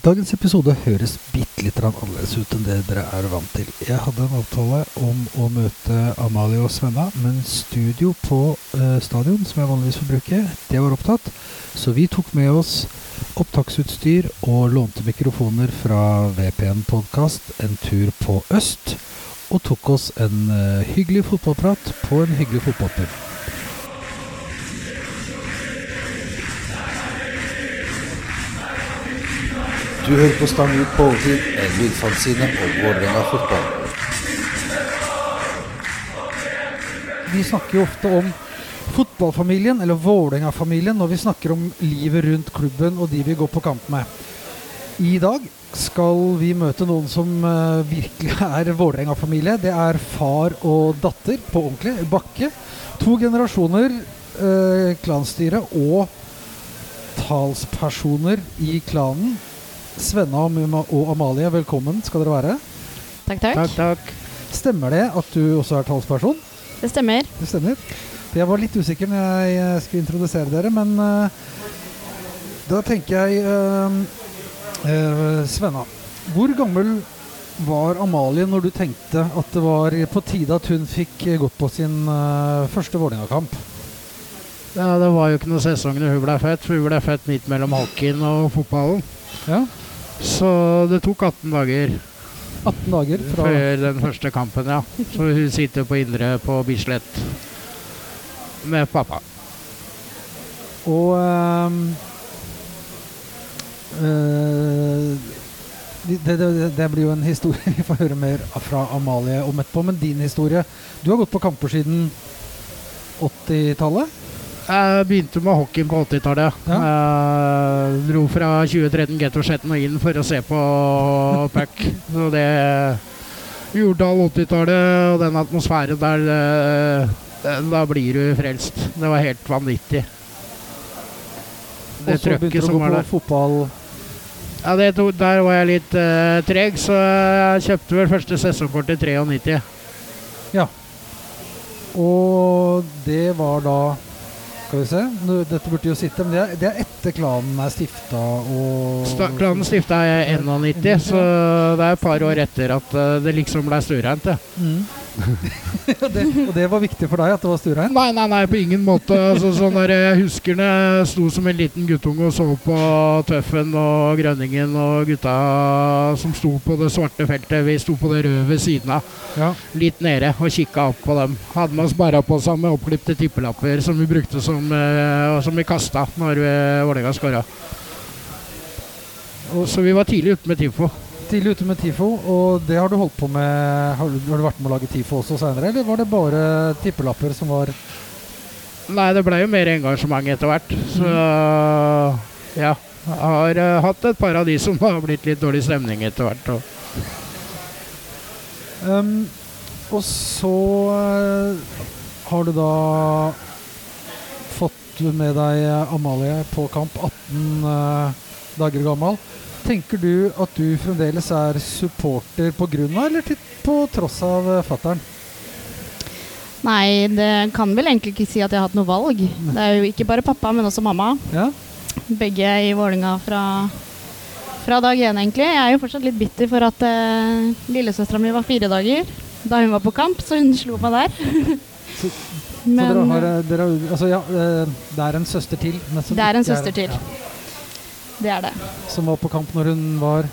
Dagens episode høres bitte litt annerledes ut enn det dere er vant til. Jeg hadde en avtale om å møte Amalie og Svenna, men studio på uh, stadion, som jeg vanligvis får bruke, det var opptatt. Så vi tok med oss opptaksutstyr og lånte mikrofoner fra VPN Podkast en tur på øst, og tok oss en uh, hyggelig fotballprat på en hyggelig fotballtur. Du hører på Stang ut på overtid, en lydfanzine om Vålerenga fotball. Vi snakker jo ofte om fotballfamilien, eller Vålerenga-familien, når vi snakker om livet rundt klubben og de vi går på kamp med. I dag skal vi møte noen som uh, virkelig er Vålerenga-familie. Det er far og datter på ordentlig. Bakke. To generasjoner eh, klanstyre og talspersoner i klanen. Svenna og Amalie, velkommen skal dere være. Takk, takk. Takk, takk. Stemmer det at du også er talsperson? Det stemmer. Det stemmer. Jeg var litt usikker når jeg skulle introdusere dere, men uh, da tenker jeg uh, uh, Svenna, hvor gammel var Amalie når du tenkte at det var på tide at hun fikk gått på sin første Vålerenga-kamp? Ja, Det var jo ikke noen sesong da hun ble født, for hun ble født midt mellom hockeyen og fotballen. Ja. Så det tok 18 dager 18 dager fra før den første kampen, ja. Så hun sitter på Indre på Bislett med pappa. Og øh, øh, det, det, det, blir jo en historie vi får høre mer fra Amalie om etterpå. Men din historie Du har gått på kamper siden 80-tallet? Jeg begynte med hockeyen på 80-tallet. Ja. Jeg dro fra 2013 Gettorsjetten og inn for å se på puck. Så det Jordal 80-tallet og den atmosfæren der Da blir du frelst. Det var helt vanvittig. Det trøkket som var der. Fotball. Ja, to, der var jeg litt uh, treg, så jeg kjøpte vel første sesongkort i 93. Ja. Og det var da skal vi se. Dette burde jo sitte, men det er, det er etter klanen er stifta og Klanen stifta i 91, så det er et par år etter at eh, det liksom ble stuereint. Mm. det, og det var viktig for deg at det var Sturheim? Nei, nei, nei, på ingen måte. Altså, sånn der, jeg husker da jeg sto som en liten guttunge og så på Tøffen og Grønningen og gutta som sto på det svarte feltet. Vi sto på det røde ved siden av, ja. litt nede, og kikka opp på dem. Hadde med oss bæra på oss med oppklipte tippelapper som vi brukte som som, uh, som vi kasta når uh, Vålerenga skåra. Så vi var tidlig ute med TIFO. Tidlig ute med TIFO, og det har du holdt på med Har, har du vært med å lage TIFO også seinere, eller var det bare tippelapper som var Nei, det ble jo mer engasjement etter hvert. Så mm. ja. Jeg har uh, hatt et par av de som har blitt litt dårlig stemning etter hvert. Og, um, og så uh, har du da fått med deg Amalie på kamp, 18 uh, eh, dager gammel. Tenker du at du fremdeles er supporter på grunn av eller på tross av uh, fattern? Nei, det kan vel egentlig ikke si at jeg har hatt noe valg. Det er jo ikke bare pappa, men også mamma. Ja. Begge i Vålinga fra, fra dag én, egentlig. Jeg er jo fortsatt litt bitter for at uh, lillesøstera mi var fire dager da hun var på kamp, så hun slo meg der. Men, så dere har, eh, dere, altså, ja, eh, det er en søster til? det er en søster til. Ja. Det er det. Som var på kamp når hun var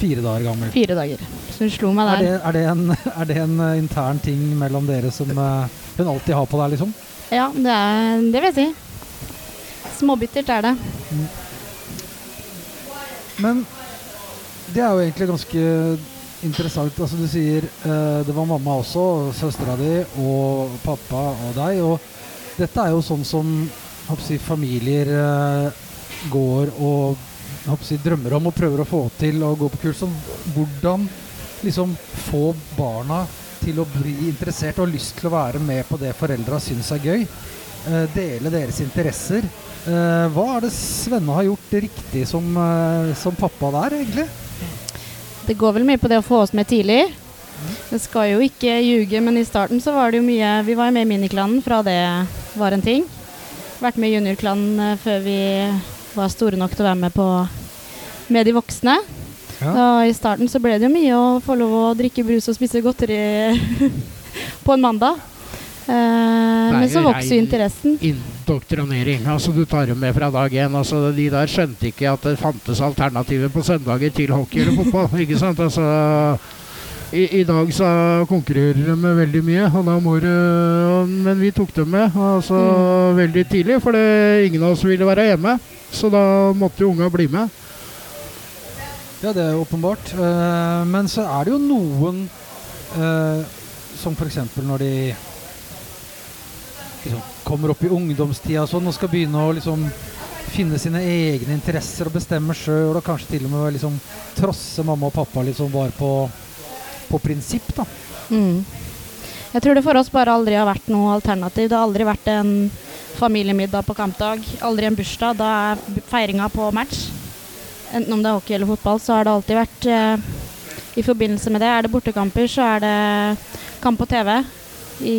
fire dager gammel? Fire dager. Så hun slo meg der. Er det, er det, en, er det en, eh, intern ting mellom dere som uh, hun alltid har på deg, liksom? Ja, det, er, det vil jeg si. Småbittert er det. Mm. Men det er jo egentlig ganske interessant. Altså, du sier uh, det var mamma også, søstera di og pappa og deg. Og dette er jo sånn som si, familier uh, går og si, drømmer om og prøver å få til å gå på kurs. Hvordan liksom få barna til å bli interessert og lyst til å være med på det foreldra syns er gøy. Uh, dele deres interesser. hva er det Svenne har gjort riktig som, som pappa der, egentlig? Det går vel mye på det å få oss med tidlig. Det skal jo ikke ljuge, men i starten så var det jo mye Vi var jo med i miniklanen fra det var en ting. Vært med i juniorklanen eh, før vi var store nok til å være med på med de voksne. Ja. Og I starten så ble det jo mye å få lov å drikke brus og spise godteri på en mandag. Eh, men så vokser jo interessen. Indoktrinering. Altså Du tar dem med fra dag én. Altså, de der skjønte ikke at det fantes alternativer på søndager til hockey eller fotball. ikke sant? Altså, i, I dag så konkurrerer de med veldig mye, og da må du Men vi tok dem med altså, veldig tidlig, for det, ingen av oss ville være hjemme. Så da måtte jo unga bli med. Ja, det er åpenbart. Eh, men så er det jo noen eh, som f.eks. når de liksom, kommer opp i ungdomstida og sånn, og skal begynne å liksom finne sine egne interesser og bestemme sjøl, og kanskje til og med liksom trosse mamma og pappa liksom bare på, på prinsipp, da. Mm. Jeg tror det for oss bare aldri har vært noe alternativ. Det har aldri vært en familiemiddag på kampdag, aldri en bursdag. Da er feiringa på match. Enten om det er hockey eller fotball, så har det alltid vært eh, i forbindelse med det. Er det bortekamper, så er det kamp på TV i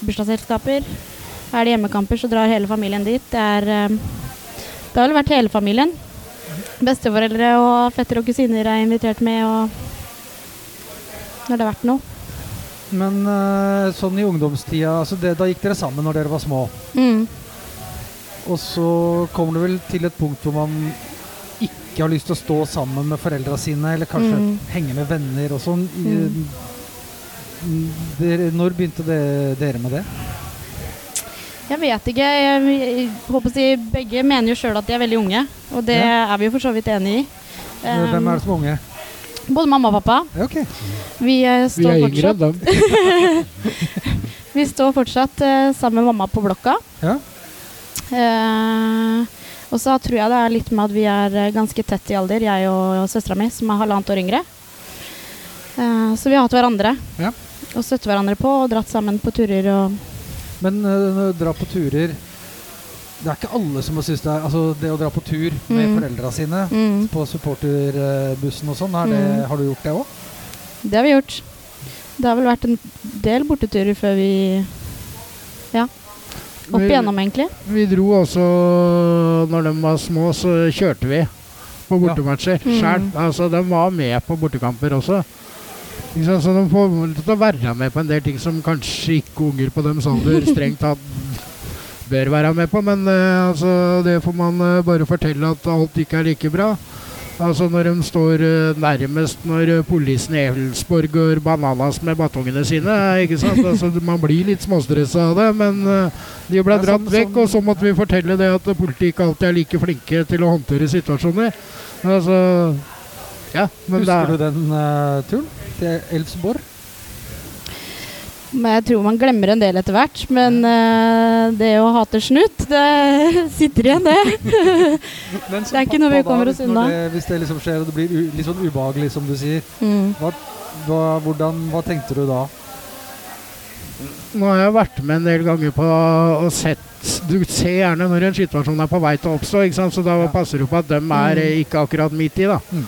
bursdagsselskaper. Er det hjemmekamper, så drar hele familien dit. Det er eh, Det har vel vært hele familien. Besteforeldre og fetter og kusiner er invitert med, og når det har vært noe. Men eh, sånn i ungdomstida altså det, Da gikk dere sammen når dere var små. Mm. Og så kommer det vel til et punkt hvor man ikke har lyst til å stå sammen med foreldra sine, eller kanskje Mm. henge med venner og sånn. Mm. Mm, når begynte det, dere med det? Jeg vet ikke. Jeg, jeg håper å si Begge mener jo sjøl at de er veldig unge, og det er vi jo for så vidt enig i. Hvem Um, er det som er unge? Både mamma og pappa. Okay. ok. Vi, eh, Vi er yngre enn dem. vi står fortsatt eh, sammen med mamma på blokka. Ja. Eh, og så tror jeg det er litt med at vi er eh, ganske tett i alder, jeg og, og søstera mi, som er halvannet år yngre. Eh, så vi har hatt hverandre Ja. og støttet hverandre på og dratt sammen på turer og Men uh, drar på turer Det er ikke alle som synes det er Altså det å dra på tur med Mm. foreldra sine mm, på supporterbussen og sånn, Mm. har du gjort det òg? Det har vi gjort. Det har vel vært en del borteturer før vi Ja. Opp igjennom, egentlig. Vi dro også Når de var små, så kjørte vi på bortematcher ja. sjøl. Altså, de var med på bortekamper også. Så de får til å være med på en del ting som kanskje ikke unger på deres alder strengt tatt bør være med på. Men uh, altså, det får man uh, bare fortelle at alt ikke er like bra. Altså Når de står eh, nærmest når politien i Elsborg går bananas med batongene sine. ikke sant? Altså, man blir litt småstressa av det, men de ble dratt sånn- vekk, sånn- og så måtte vi fortelle det at politiet ikke alltid er like flinke til å håndtere situasjoner. Altså, ja, Husker du er, den turen til Elfsborg? Men jeg tror man glemmer en del etter hvert. Men uh, det å hate snut, det sitter igjen, det. Men Det er ikke noe vi kommer oss unna. Det, hvis det liksom skjer og det blir u, litt sånn ubehagelig, som du sier, Mm. hva, hvordan, hva tenkte du da? nå har jeg vært med en del ganger på og sett Du ser gjerne når en situasjon er på vei til å oppstå, ikke sant? så da passer du på at dem er mm. ikke akkurat midt i. da. Mm.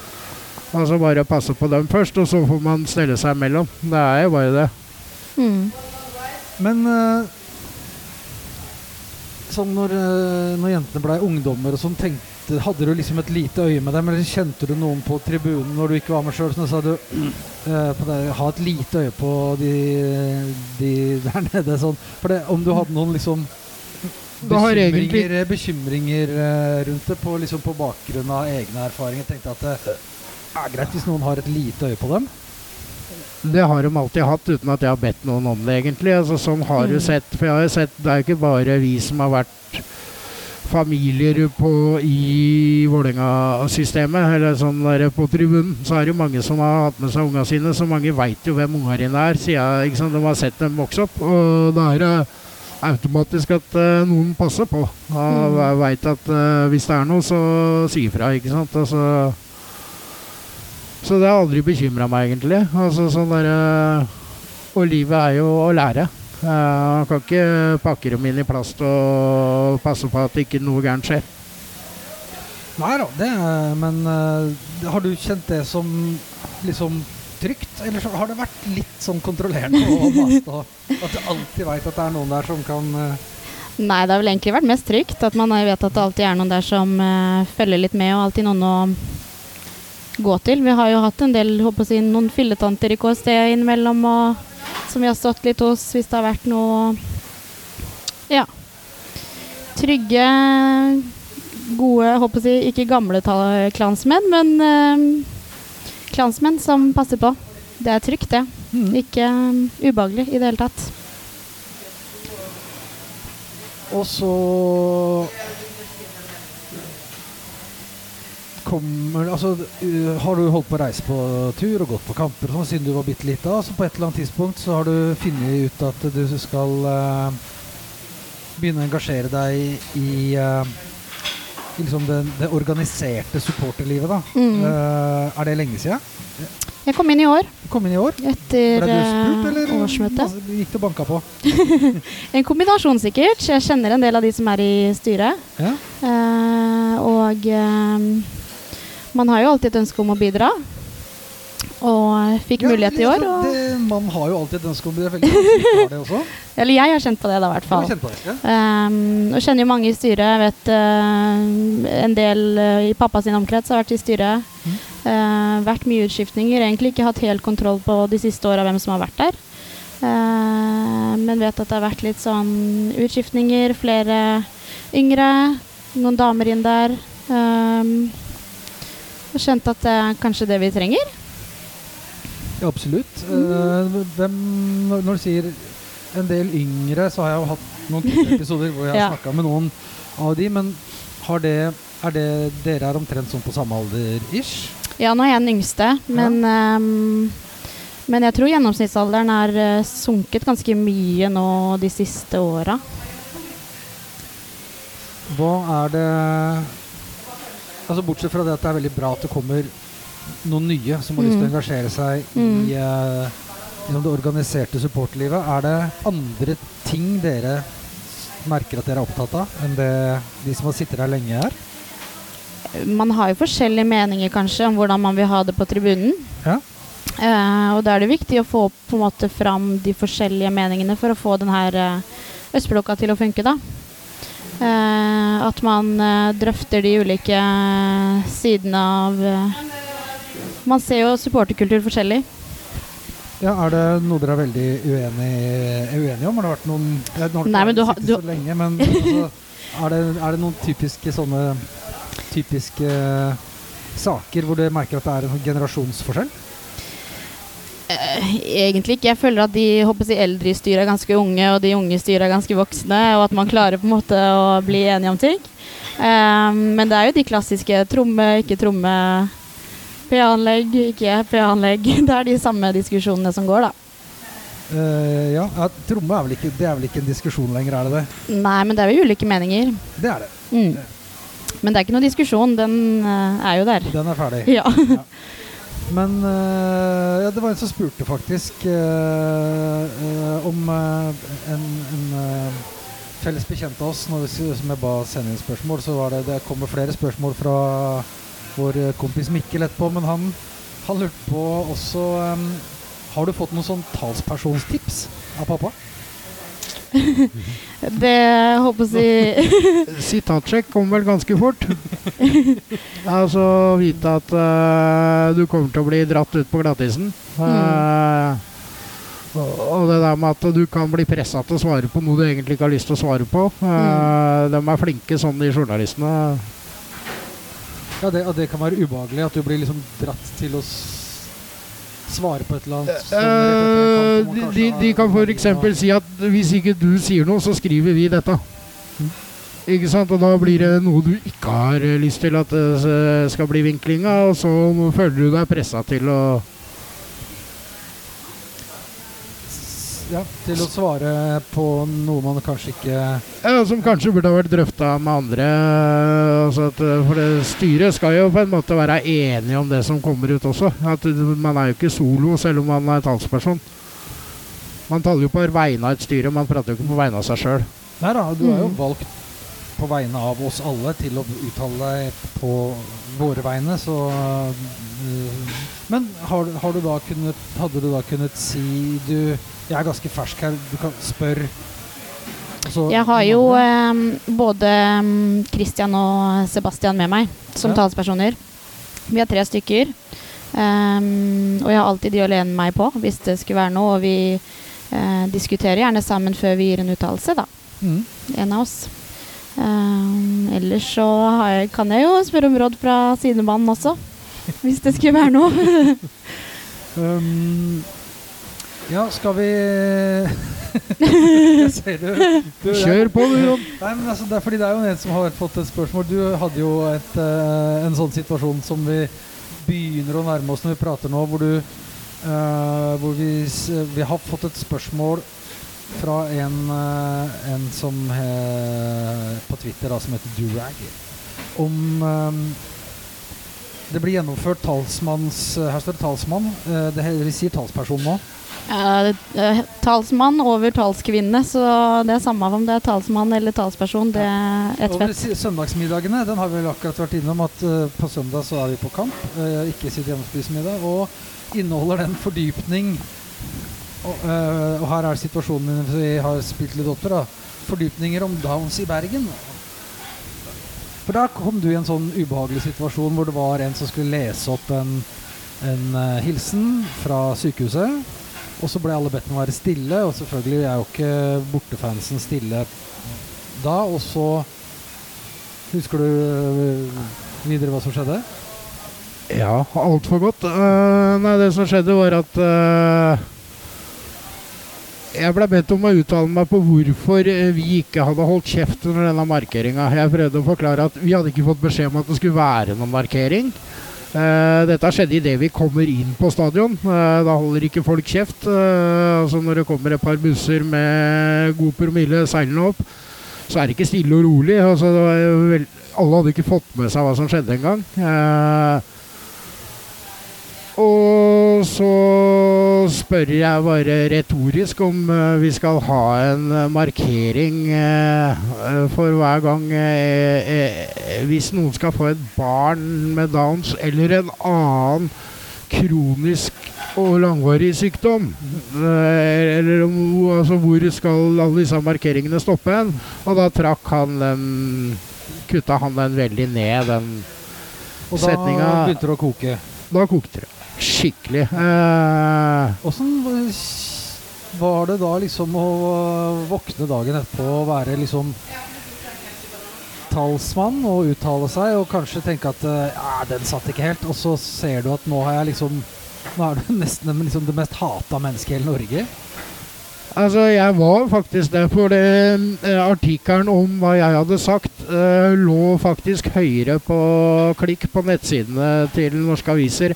Altså bare passe på dem først, og så får man stelle seg imellom. Det er jo bare det. Mm. Men eh, sånn når, eh, når jentene ble ungdommer og sånn, tenkte, hadde du liksom et lite øye med dem, eller kjente du noen på tribunen når du ikke var med sjøl? Så sa du eh, ha et lite øye på de, de der nede, sånn. For det, om du hadde noen liksom bekymringer, bekymringer eh, rundt det på, liksom på bakgrunn av egne erfaringer, tenkte jeg at det er greit hvis noen har et lite øye på dem. Det har de alltid hatt, uten at jeg har bedt noen om det, egentlig. Altså, sånn har du Mm. sett. For jeg har jo sett, det er jo ikke bare vi som har vært familier på, i Vålerenga-systemet, eller sånn der på tribunen. Så er det jo mange som har hatt med seg unga sine, så mange veit jo hvem unga dine er. Siden? De har sett dem vokse opp. Og da er det automatisk at uh, noen passer på. Og Mm. veit at uh, hvis det er noe, så si ifra, ikke sant. Altså, så det har aldri bekymra meg, egentlig. Altså, sånn der, og livet er jo å lære. Eh, Man kan ikke pakke dem inn i plast og passe på at ikke noe gærent skjer. Nei da, det er, men uh, har du kjent det som liksom trygt? Eller så har det vært litt sånn kontrollerende og mast? At du alltid veit at det er noen der som kan uh... Nei, det har vel egentlig vært mest trygt. At man vet at det alltid er noen der som uh, følger litt med, og alltid noen å gå til. Vi har jo hatt en del håper jeg, noen filletanter i KST innimellom, og, som vi har stått litt hos hvis det har vært noe Ja. Trygge, gode, håper jeg, ikke gamle klansmenn, men eh, klansmenn som passer på. Det er trygt, det. Mm. Ikke um, ubehagelig i det hele tatt. Og så kommer Altså, uh, har du holdt på å reise på tur og gått på kamper sånn siden du var bitte lita, så på et eller annet tidspunkt så har du funnet ut at du skal uh, begynne å engasjere deg i, uh, liksom det, det organiserte supporterlivet, da. Mm. Uh, er det lenge siden? Jeg kom inn i år, kom inn i år? etter Ble du spurt, eh, eller årsmøtet. gikk du banka på? En kombinasjon, sikkert. Jeg kjenner en del av de som er i styret. Ja. Uh, og eh, man har jo alltid et ønske om å bidra. Og fikk Ja, mulighet i år. Og, det, man har jo alltid et ønske om å bidra. eller jeg har kjent på det, da, i hvert fall. kjent på det, ja? Um, og kjenner jo mange i styret. Jeg vet uh, en del uh, i pappa sin omkrets har vært i styret. Mm. Uh, vært mye utskiftninger. Egentlig ikke hatt helt kontroll på de siste åra hvem som har vært der. Men vet at det har vært litt sånn utskiftninger. Flere yngre. Noen damer inn der. Um, og skjønt at det er kanskje det vi trenger. Ja, absolutt. Eh, hvem, når du sier en del yngre, så har jeg jo hatt noen episoder hvor jeg har Ja. snakka med noen av de, men har det, er det dere er omtrent sånn på samme alder ish? Ja, nå er jeg den yngste, men, ehm, men jeg tror gjennomsnittsalderen er uh, sunket ganske mye nå de siste åra. Hva er det Altså Bortsett fra det at det er veldig bra at det kommer noen nye som har lyst til å Mm. engasjere seg Mm. i uh, liksom det organiserte supporterlivet, er det andre ting dere merker at dere er opptatt av, enn det de som har sittet her lenge er? Man har jo forskjellige meninger kanskje om hvordan man vil ha det på tribunen. Ja. Eh, og da er det viktig å få på en måte fram de forskjellige meningene for å få denne her eh, østblokka til å funke, da. Eh, at man eh, drøfter de ulike sidene av eh, Man ser jo supporterkultur forskjellig. Ja, Er det noe dere er veldig uenige, uenige om? Har det vært noen jeg, har Nei, men du har- du- så lenge, men altså, er, det, er det noen typiske sånne typiske saker hvor du merker at det er en generasjonsforskjell? Eh, Egentlig ikke. Jeg føler at de håper jeg, eldre i styret er ganske unge, og de unge i styret er ganske voksne, og at man klarer på en måte å bli enige om ting. Um, men det er jo de klassiske tromme, ikke tromme, PA-anlegg, ikke PA-anlegg. Det er de samme diskusjonene som går, da. Uh, ja, ja, Tromme er vel ikke, det er vel ikke en diskusjon lenger, er det det? Nei, men det er jo ulike meninger. Det er det. Mm. Men det er ikke noe diskusjon. Den uh, er jo der. Den er ferdig. Ja. Men eh, ja, det var en som spurte faktisk eh, eh, om en, en felles bekjent av oss når vi, som jeg ba sende inn spørsmål, så var det det kommer flere spørsmål fra vår kompis Mikkel etterpå, men han, han lurte på også Har du fått noen sånn talspersonstips av pappa? Det håper jeg Sitatsjekk kommer vel ganske fort. altså vite at uh, du kommer til å bli dratt ut på glattisen. Eh, og, og det der med at du kan bli pressa til å svare på noe du egentlig ikke har lyst til å svare på. Uh, De er flinke sånn, de journalistene. Ja, det, og det kan være ubehagelig at du blir liksom dratt til å svare på et eller annet sånn man de, de, kan f.eks. si at hvis ikke du sier noe, så skriver vi dette. Ikke sant? Og da blir det noe du ikke har eh, lyst til at det skal bli vinklinga, og så føler du deg pressa til å ja, til å svare på noe man kanskje ikke ja, Som kanskje burde ha vært drøfta med andre. Altså at, eh, for det styret skal jo på en måte være enige om det som kommer ut også. At Man er jo ikke solo selv om man er talsperson. Man taler jo på vegne av et styre, man prater jo ikke på vegne av seg sjøl. Nei da, du er jo Mm. valgt på vegne av oss alle til å uttale deg på våre vegne, så øh, Men har, har du da kunnet Hadde du da kunnet si Du, jeg er ganske fersk her, du kan spørre altså, Jeg har jo eh, både mm, Christian og Sebastian med meg som Ja. talspersoner. Vi er tre stykker. Um, og jeg har alltid de å lene meg på hvis det skulle være noe. Og vi uh, diskuterer gjerne sammen før vi gir en uttalelse, da. Mm. En av oss. Um, ellers så jeg, kan jeg jo spørre om råd fra sidemannen også. Hvis det skulle være noe. um, ja, skal vi ser du, du Kjør på, du, Jon. Nei, men altså, det er fordi det er jo en som har fått et spørsmål. Du hadde jo et, uh, en sånn situasjon som vi begynner å nærme oss når vi prater nå, hvor, du, uh, hvor vi, vi, har fått et spørsmål fra en, uh, en som på Twitter da, som heter Durag, om det blir gjennomført talsmanns Her står det talsmann. det, vi sier talsperson nå. Uh, talsmann over talskvinne, så det er samme om det er talsmann eller talsperson. Det er ett fett. Søndagsmiddagene den har vi vel akkurat vært innom at uh, på søndag så er vi på kamp. Uh, ikke sitt hjemmespismiddag. Og inneholder den fordypning og, og, her er situasjonen min, vi har spilt litt til. da Fordypninger om Downs i Bergen. For da kom du i en sånn ubehagelig situasjon hvor det var en som skulle lese opp en, en hilsen fra sykehuset. Og så ble alle bedt om å være stille, og selvfølgelig er jo ikke bortefansen stille da. Og så Husker du øh, videre hva som skjedde? Ja, altfor godt. Uh, nei, det som skjedde, var at uh, jeg ble bedt om å uttale meg på hvorfor vi ikke hadde holdt kjeft under denne markeringa. Jeg prøvde å forklare at vi hadde ikke fått beskjed om at det skulle være noen markering. Uh, dette skjedde idet vi kommer inn på stadion. Uh, da holder ikke folk kjeft. Uh, altså Når det kommer et par busser med god promille seilende opp, så er det ikke stille og rolig. Altså, alle hadde ikke fått med seg hva som skjedde engang. Uh, og så spør jeg bare retorisk om uh, vi skal ha en uh, markering uh, for hver gang Hvis noen skal få et barn med Downs eller en annen kronisk og langvarig sykdom. eller om, altså, hvor skal alle disse markeringene stoppe hen? Og da trakk han den Kutta han den veldig ned, den setninga. Og da begynte det å koke? Da kokte det. Skikkelig. Åssen eh, var det da liksom å våkne dagen etterpå og være liksom talsmann og uttale seg og kanskje tenke at eh, ja, den satt ikke helt, og så ser du at nå har jeg liksom Nå er du nesten liksom det mest hata mennesket i hele Norge. Altså, jeg var faktisk der, for det, eh, artikkelen om hva jeg hadde sagt, eh, lå faktisk høyere på klikk på nettsidene til norske aviser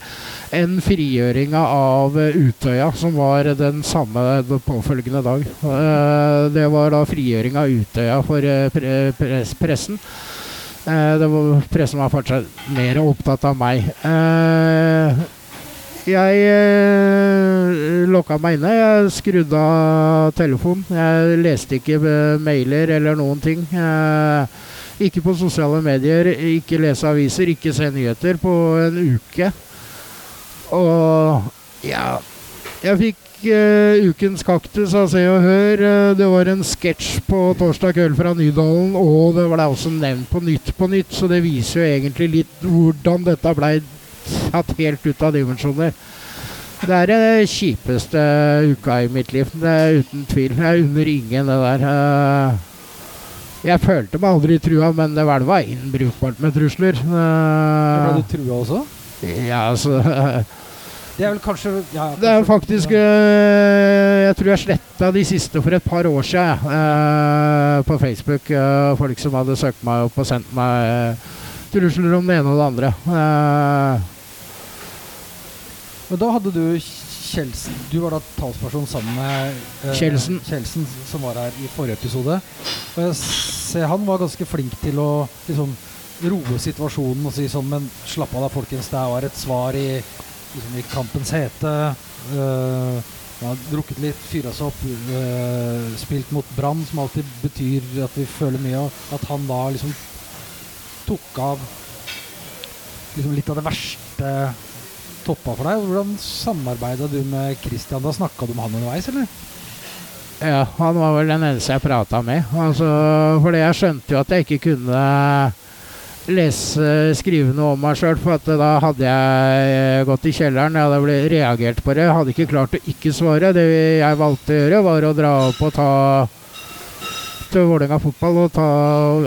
enn frigjøringa av eh, Utøya, som var den samme påfølgende dag. Eh, det var da frigjøring av Utøya for eh, pre press pressen. Eh, var, pressen var fortsatt mer opptatt av meg. Eh, jeg eh, lokka meg inne. Jeg skrudde av telefonen. Jeg leste ikke eh, mailer eller noen ting. Eh, ikke på sosiale medier, ikke lese aviser, ikke se nyheter på en uke. Og ja Jeg fikk eh, Ukens kaktus av Se og Hør. Uh, det var en sketsj på torsdag kveld fra Nydalen, og det ble også nevnt på Nytt på Nytt, så det viser jo egentlig litt hvordan dette blei tatt helt ut av dimensjoner. Det er den kjipeste uka i mitt liv, det er uten tvil. Jeg unner ingen det der. Jeg følte meg aldri trua, men det var inn brukbart med trusler. Ble du trua også? Ja, altså Det er vel kanskje ja, Det er faktisk øh, Jeg tror jeg sletta de siste for et par år siden på Facebook. Folk som hadde søkt meg opp og sendt meg trusler om det ene og det andre. Men da hadde du Kjelsen Du var da talsperson sammen med eh, Kjelsen. Kjelsen, som var her i forrige episode. Og jeg ser han var ganske flink til å liksom, roe situasjonen og si sånn Men slapp av da, folkens. Det var et svar i, liksom, i kampens hete. Uh, har drukket litt, fyra seg opp, uh, spilt mot Brann, som alltid betyr at vi føler mye. At han da liksom tok av liksom litt av det verste toppa for deg. Hvordan samarbeida du med Christian? Da Snakka du med han underveis, eller? Ja, han var vel den eneste jeg prata med. Altså, fordi jeg skjønte jo at jeg ikke kunne lese, skrive noe om meg sjøl, for da hadde jeg gått i kjelleren. Jeg hadde reagert på det. Jeg hadde ikke klart å ikke svare. Det jeg valgte å gjøre, var å dra opp og ta til Vålerenga fotball og ta,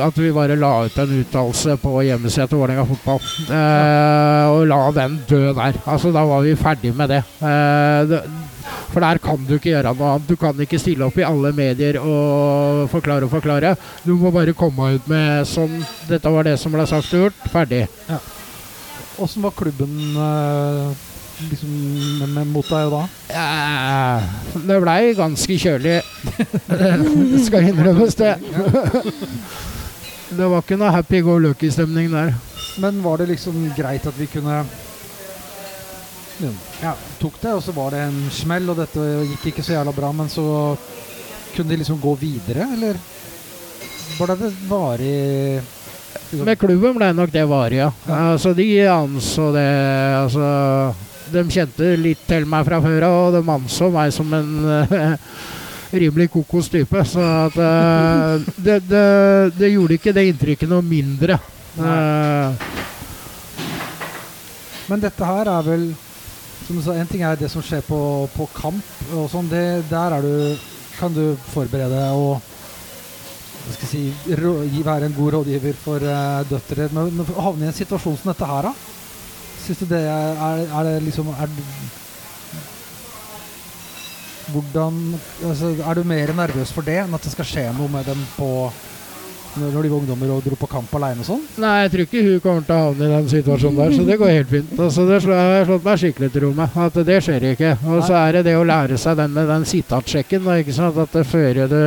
at vi bare la ut en uttalelse på hjemmesida til Vålerenga fotball. Eh, og la den dø der. Altså, da var vi ferdig med det. Eh, det. For der kan du ikke gjøre noe annet. Du kan ikke stille opp i alle medier og forklare og forklare. Du må bare komme ut med sånn Dette var det som ble sagt og gjort. Ferdig. Åssen var klubben eh, liksom med, med mot deg da? Ja, det blei ganske kjølig. det skal innrømmes, det. det var ikke noe happy go lucky-stemning der. Men var det liksom greit at vi kunne Ja, tok det, og så var det en smell, og dette gikk ikke så jævla bra, men så kunne de liksom gå videre, eller var det varig liksom, Med klubben ble nok det varig, ja. Altså, de anså det Altså De kjente litt til meg fra før av, og de anså meg som en eh, rimelig kokos type. Så at eh, det, det, det gjorde ikke det inntrykket noe mindre. Eh, Men dette her er vel som sa, En ting er det som skjer på, på kamp, og sånn. Det, der er du, kan du forberede og si, være en god rådgiver for uh, døtre. Men, men havne i en situasjon som dette her, da? Syns du det er, er, det liksom er, Hvordan altså, Er du mer nervøs for det enn at det skal skje noe med dem på når de var ungdommer og dro på kamp aleine og sånn? Nei, jeg tror ikke hun kommer til å havne i den situasjonen der, så det går helt fint. Altså, det har slått meg skikkelig til ro med, at det skjer ikke. Og så er det det å lære seg den den sitatsjekken, ikke sant, at før du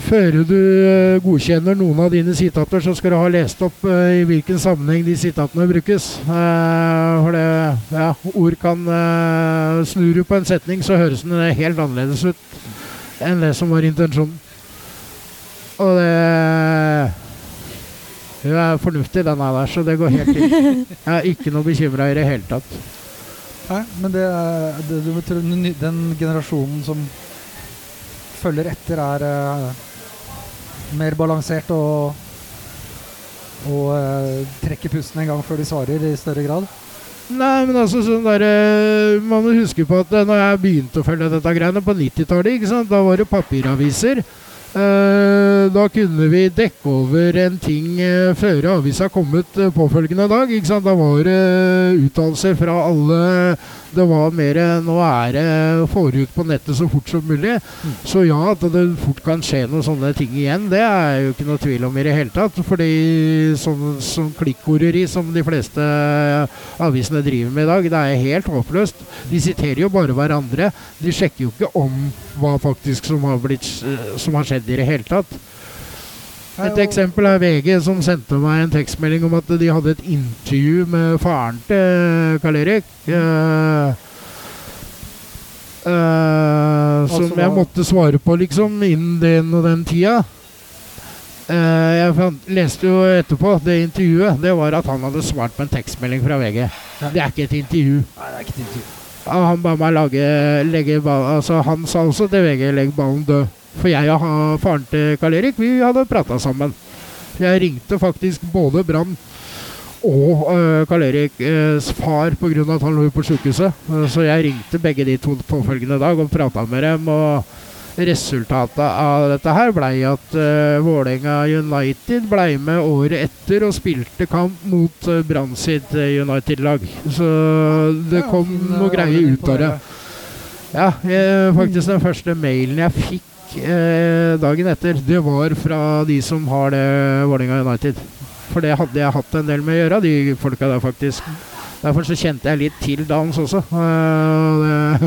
før du eh, godkjenner noen av dine sitater, så skal du ha lest opp eh, i hvilken sammenheng de sitatene brukes. Eh, for det, ja, ord kan uh, Snur du på en setning, så høres den helt annerledes ut enn det som var intensjonen. Og det Hun er fornuftig, denne der, så det går helt fint. Jeg er ikke noe bekymra i det hele tatt. Nei, men det, er- det, den generasjonen som følger etter, er eh, mer balansert og, og eh, trekker pusten en gang før de svarer i større grad? Nei, men altså sånn der, eh, Man må huske på at eh, når jeg begynte å følge dette greiene på 90-tallet, da var det papiraviser. Eh, da kunne vi dekke over en ting eh, før avisa kom ut eh, påfølgende dag. Ikke sant? Da var det uttalelser fra alle. Det var mer Nå er det forut på nettet så fort som mulig. Så ja, at det fort kan skje noen sånne ting igjen, det er jo ikke noe tvil om i det hele tatt. Fordi sånn, sånn klikkoreri som de fleste avisene driver med i dag, det er helt håpløst. De siterer jo bare hverandre. De sjekker jo ikke om hva faktisk som har, blitt, som har skjedd i det hele tatt. Et eksempel er VG, som sendte meg en tekstmelding om at de hadde et intervju med faren til Karl Erik. Uh, uh, som Altså, jeg måtte svare på, liksom, innen den og den tida. Uh, jeg fant, leste jo etterpå det intervjuet. Det var at han hadde svart på en tekstmelding fra VG. Det er ikke et intervju. Nei, det er ikke et intervju. Han ba meg lage, legge ballen altså Han sa også til VG 'legg ballen død'. For jeg og faren til Karl Erik vi hadde prata sammen. Jeg ringte faktisk både Brann og uh, Karl Eriks far pga. at han lå på sjukehuset. Eh, Så jeg ringte begge de to påfølgende dag og prata med dem. og Resultatet av dette her blei at uh, Vålerenga United blei med året etter og spilte kamp mot uh, Brann sitt United-lag. Så det kom noe greier ut av det. Ja, jeg, faktisk den første mailen jeg fikk eh, dagen etter, det var fra de som har det Vålerenga United. For det hadde jeg hatt en del med å gjøre, de folka der faktisk. Derfor så kjente jeg litt til dans også. Eh,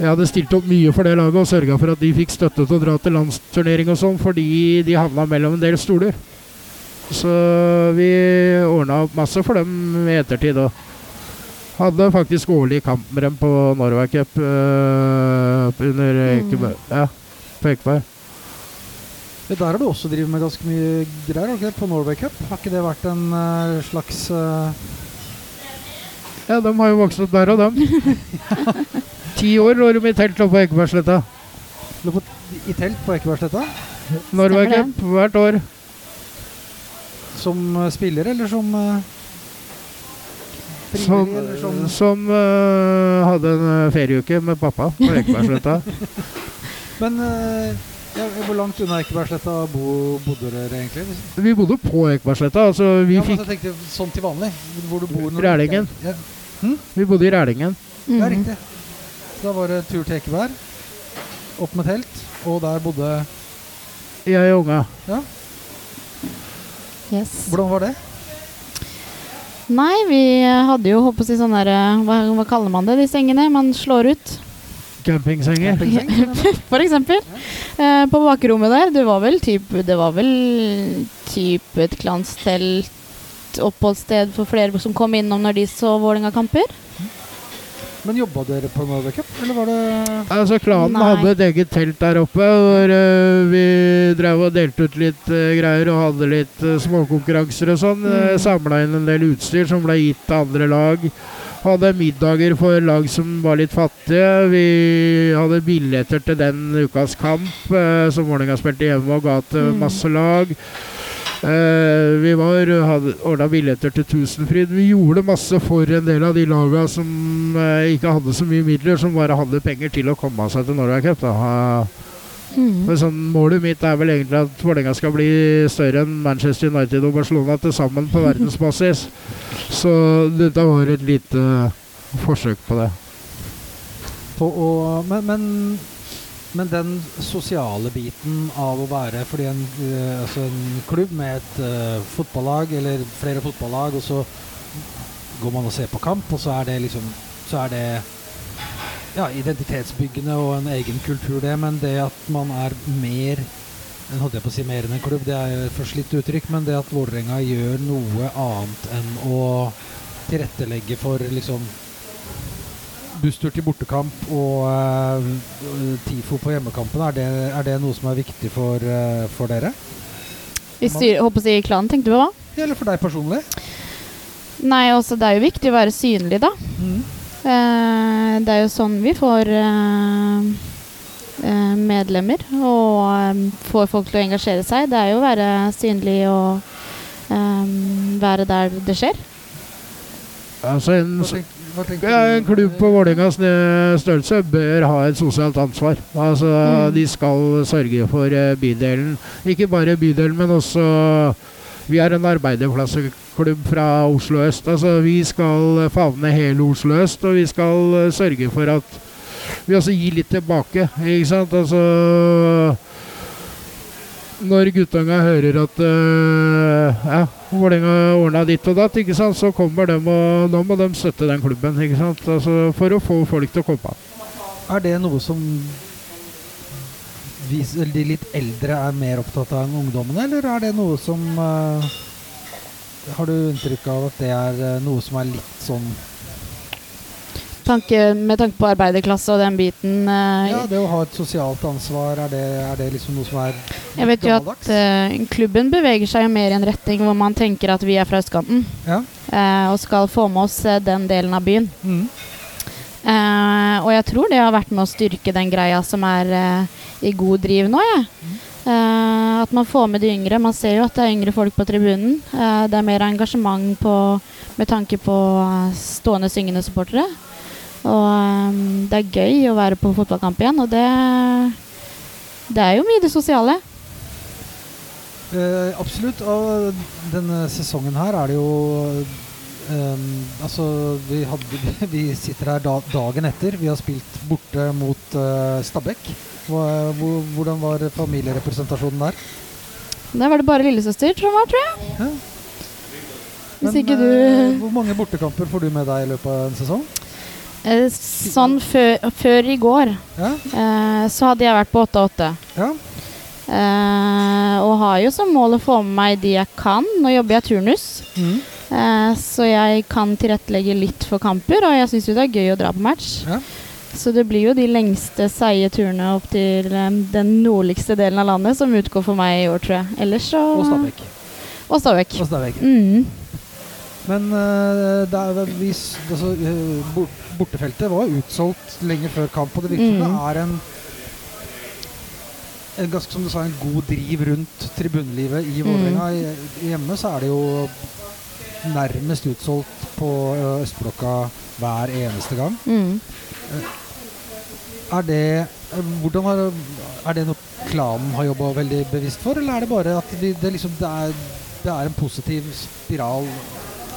jeg hadde stilt opp mye for det laget og sørga for at de fikk støtte til å dra til landsturnering og sånn, fordi de havna mellom en del stoler. Så vi ordna opp masse for dem i ettertid òg. Hadde faktisk årlig kamp med dem på Norway Cup uh, under Ekeberg. Ja, på Ekeberg. Det der har du også drevet med ganske mye greier ikke på Norway Cup. Har ikke det vært en uh, slags uh Ja, de har jo vokst opp der og dem. Ti år lå de i telt oppe på Ekebergsletta. i telt på Ekebergsletta? Norway Cup hvert år. som spiller, eller som Som, som som uh, hadde en eh, ferieuke med pappa på Ekebergsletta. Men uh, ja, hvor langt unna Ekebergsletta bo, bodde dere egentlig? Vi bodde på Ekebergsletta. Altså, vi ja, men fikk jeg tenkte sånn til vanlig. Hvor du bor når du- ja. hm? Vi bodde i Rælingen. ja, Mm. riktig. Da var det tur til Ekeberg. Opp med telt. Og der bodde Jeg og unga. Yes. Hvordan var det? Nei, vi hadde jo håpet å si sånn der eh, hva, hva kaller man det, de sengene man slår ut? Campingsenger. Campingseng. For eksempel. Eh, på bakrommet der, det var vel typ Det var vel type et klanstelt oppholdssted for flere som kom innom når de så Vålerenga-kamper. Men jobba dere på Norway Cup, eller var det Altså, klanen Nei. hadde et eget telt der oppe, hvor uh, vi drev og delte ut litt uh, greier og hadde litt uh, småkonkurranser og sånn. Uh, Mm. Samla inn en del utstyr som ble gitt til andre lag. Hadde middager for lag som var litt fattige. Vi hadde billetter til den ukas kamp som Vålerenga spilte hjemme og ga til Mm. masse lag. Eh, vi var, hadde ordna billetter til Tusenfryd. Vi gjorde masse for en del av de laga som eh, ikke hadde så mye midler, som bare hadde penger til å komme seg til Norway Cup. Da. Mm. Men sånn, målet mitt er vel egentlig at Vålerenga skal bli større enn Manchester United og Barcelona til sammen på verdensbasis. Så dette var et lite forsøk på det. på å men, men, men den sosiale biten av å være Fordi en, eh, altså en klubb med et uh, fotballag, eller flere fotballag, og så går man og ser på kamp, og så er det liksom Så er det ja, identitetsbyggende og en egen kultur, det. Men det at man er mer enn holdt jeg på å si mer enn en klubb, det er jo et forslitt uttrykk, men det at Vålerenga gjør noe annet enn å tilrettelegge for liksom busstur til bortekamp og eh, TIFO på hjemmekampen, er det, er det noe som er viktig for, eh, for dere? I styr, håper å si klanen, tenkte du på hva? Eller for deg personlig? Nei, også det er jo viktig å være synlig, da. Eh, det er jo sånn vi får eh, eh, medlemmer og eh, får folk til å engasjere seg. Det er jo å være synlig og være der det skjer. Altså en, Tenker du? en klubb på Vålerengas eh, størrelse bør ha et sosialt ansvar. Altså, Mm. De skal sørge for eh, bydelen. Ikke bare bydelen, men også Vi er en arbeiderklasseklubb fra Oslo øst. Altså, vi skal favne hele Oslo øst, og vi skal eh, sørge for at vi også gir litt tilbake. Ikke sant? Altså Når guttunga hører at uh, ja, Vålerenga ordna ditt og datt, ikke sant? så kommer de og nå må de støtte den klubben. Ikke sant? Altså, for å få folk til å komme. Er det noe som vi, de litt eldre er mer opptatt av enn ungdommene, eller er det noe som uh, Har du inntrykk av at det er eh, noe som er litt sånn Tanke, med tanke på arbeiderklasse og den biten. Uh, Ja, det å ha et sosialt ansvar, er det, er det liksom noe som er jeg vet jo at eh, klubben beveger seg jo mer i en retning hvor man tenker at vi er fra østkanten. Ja. eh, og skal få med oss den delen av byen. Mm. Og jeg tror det har vært med å styrke den greia som er i god driv nå, jeg. Uh, at man får med de yngre. Man ser jo at det er yngre folk på tribunen. Uh, det er mer engasjement på, med tanke på stående syngende supportere. Og eh, det er gøy å være på fotballkamp igjen, og det, det er jo mye det sosiale. Eh, absolutt. Og denne sesongen her er det jo ehm, Altså, vi, hadde, vi sitter her da, dagen etter. Vi har spilt borte mot uh, Stabæk. Hvordan var familierepresentasjonen der? Der var det bare lillesøster som var, tror jeg. Ja. Hvis Men, ikke du eh, hvor mange bortekamper får du med deg i løpet av en sesong? Eh, Sånn før, før i går Ja? eh, så hadde jeg vært på 8-8. ja. Eh, og har jo som mål å få med meg de jeg kan. Nå jobber jeg turnus, Mm. eh, så jeg kan tilrettelegge litt for kamper. Og jeg syns jo det er gøy å dra på match. Ja. Så det blir jo de lengste, seige turene opp til eh, den nordligste delen av landet som utgår for meg i år, tror jeg. Ellers så Og Stabæk. Og Stabæk. Mm. Men eh, det er, vi, altså, eh, bortefeltet var utsolgt lenge før kamp, og det virker Mm. det er en en ganske som du sa, en god driv rundt tribunelivet i. Vålerenga. Mm. Hjemme så er det jo nærmest utsolgt på Østblokka hver eneste gang. Mm. Er det hvordan har, er det noe klanen har jobba veldig bevisst for, eller er det bare at de, det, liksom, det, er, det er en positiv spiral?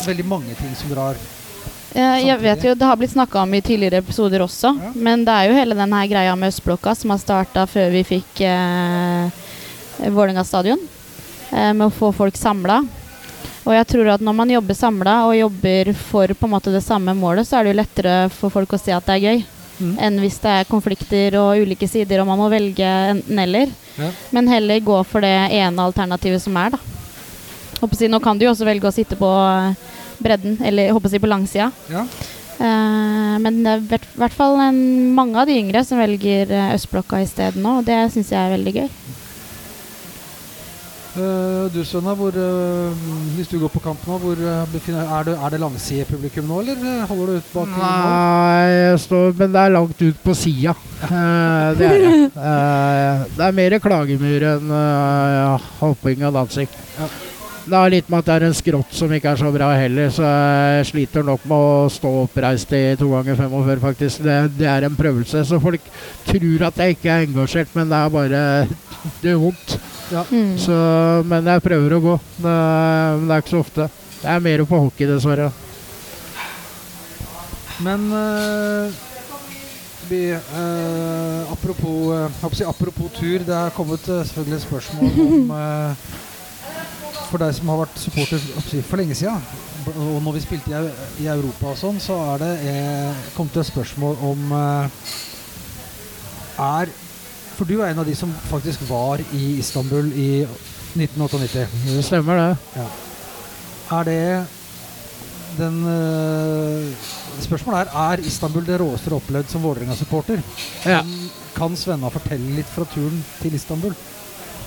Veldig mange ting som drar Samtidig. Jeg vet jo, Det har blitt snakka om i tidligere episoder også, Ja. men det er jo hele den her greia med Østblokka som har starta før vi fikk eh, Vålerenga stadion, eh, med å få folk samla. Og jeg tror at når man jobber samla og jobber for på en måte det samme målet, så er det jo lettere for folk å se at det er gøy, Mm. enn hvis det er konflikter og ulike sider og man må velge enten-eller. Ja. Men heller gå for det ene alternativet som er, da. Si, nå kan du jo også velge å sitte på eh, bredden, eller håper å si på langsida. Ja. Uh, men det er i hvert- fall en, mange av de yngre som velger uh, Østblokka isteden nå, og det syns jeg er veldig gøy. Uh, du Sønna, hvor, uh, hvis du går på kamp nå, hvor uh, er, det, er det langsidepublikum nå, eller holder du ut bak? Nei, jeg står, men det er langt ut på sida. Eh, det er det. Eh, det er mer klagemur enn hopping og dansing. Ja. Det har litt med at det er en skrått som ikke er så bra heller, så jeg sliter nok med å stå oppreist i to ganger 45, faktisk. Det, det er en prøvelse. Så folk tror at jeg ikke er engasjert, men det er bare Det gjør vondt. Mm. Så, men jeg prøver å gå. Det, men det er ikke så ofte. Det er mer på hockey, dessverre. Men eh, vi, eh, apropos, eh, apropos tur, det er kommet eh, selvfølgelig spørsmål om eh, For deg som har vært supporter jeg for lenge siden, og når vi spilte i, Europa og sånn, så er det eh, kommet et spørsmål om eh, Er For du er en av de som faktisk var i Istanbul i 1998. Det stemmer, det. Er det den øh, Spørsmålet er Er Istanbul det råeste du har opplevd som Vålerenga-supporter. Ja. Kan, kan Svenna fortelle litt fra turen til Istanbul?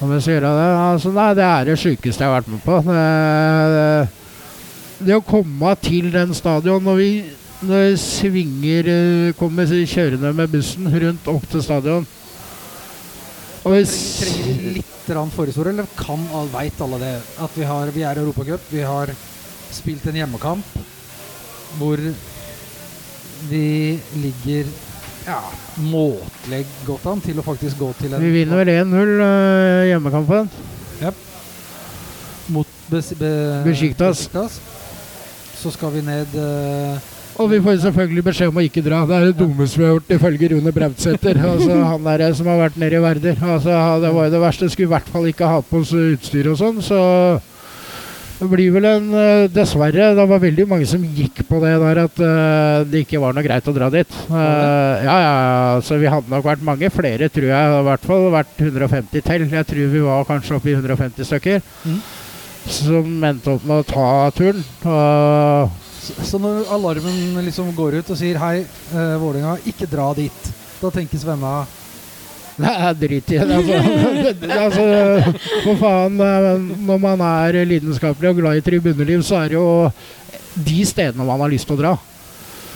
Om jeg sier. det? Altså, nei, det er det sjukeste jeg har vært med på. Det, det, det å komme til den stadion når vi når svinger eh, kommer kjørende med bussen rundt opp til stadion og vi Trenger vi litt forhistorie, eller kan all, veit alle det? At vi, har, vi er i Europacup, vi har spilt en hjemmekamp hvor vi ligger ja, måtelig godt an til å faktisk gå til en Vi vinner vel 1-0 uh, hjemmekampen. mot Bes be Besiktas. Besiktas. Så skal vi ned uh, Og vi får selvfølgelig beskjed om å ikke dra. Det er det dummeste vi har gjort, ifølge Rune Brautsæter. Altså, han der som har vært nede i Verder. Altså, det var jo det verste. Skulle i hvert fall ikke ha på oss utstyr og sånn. Så det blir vel en eh, Dessverre, det var veldig mange som gikk på det der at eh, det ikke var noe greit å dra dit. Uh, ja, ja, så vi hadde nok vært mange flere, tror jeg. I hvert fall vært 150 til. Jeg tror vi var kanskje oppe i 150 stykker. mm. Som endte opp med å ta turen. Uh, Så, så når alarmen liksom går ut og sier hei, uh, Vålerenga, ikke dra dit, da tenker Svenna Nei, drit i det. Altså, altså, for faen, når man er lidenskapelig og glad i tribuneliv, så er det jo de stedene man har lyst til å dra.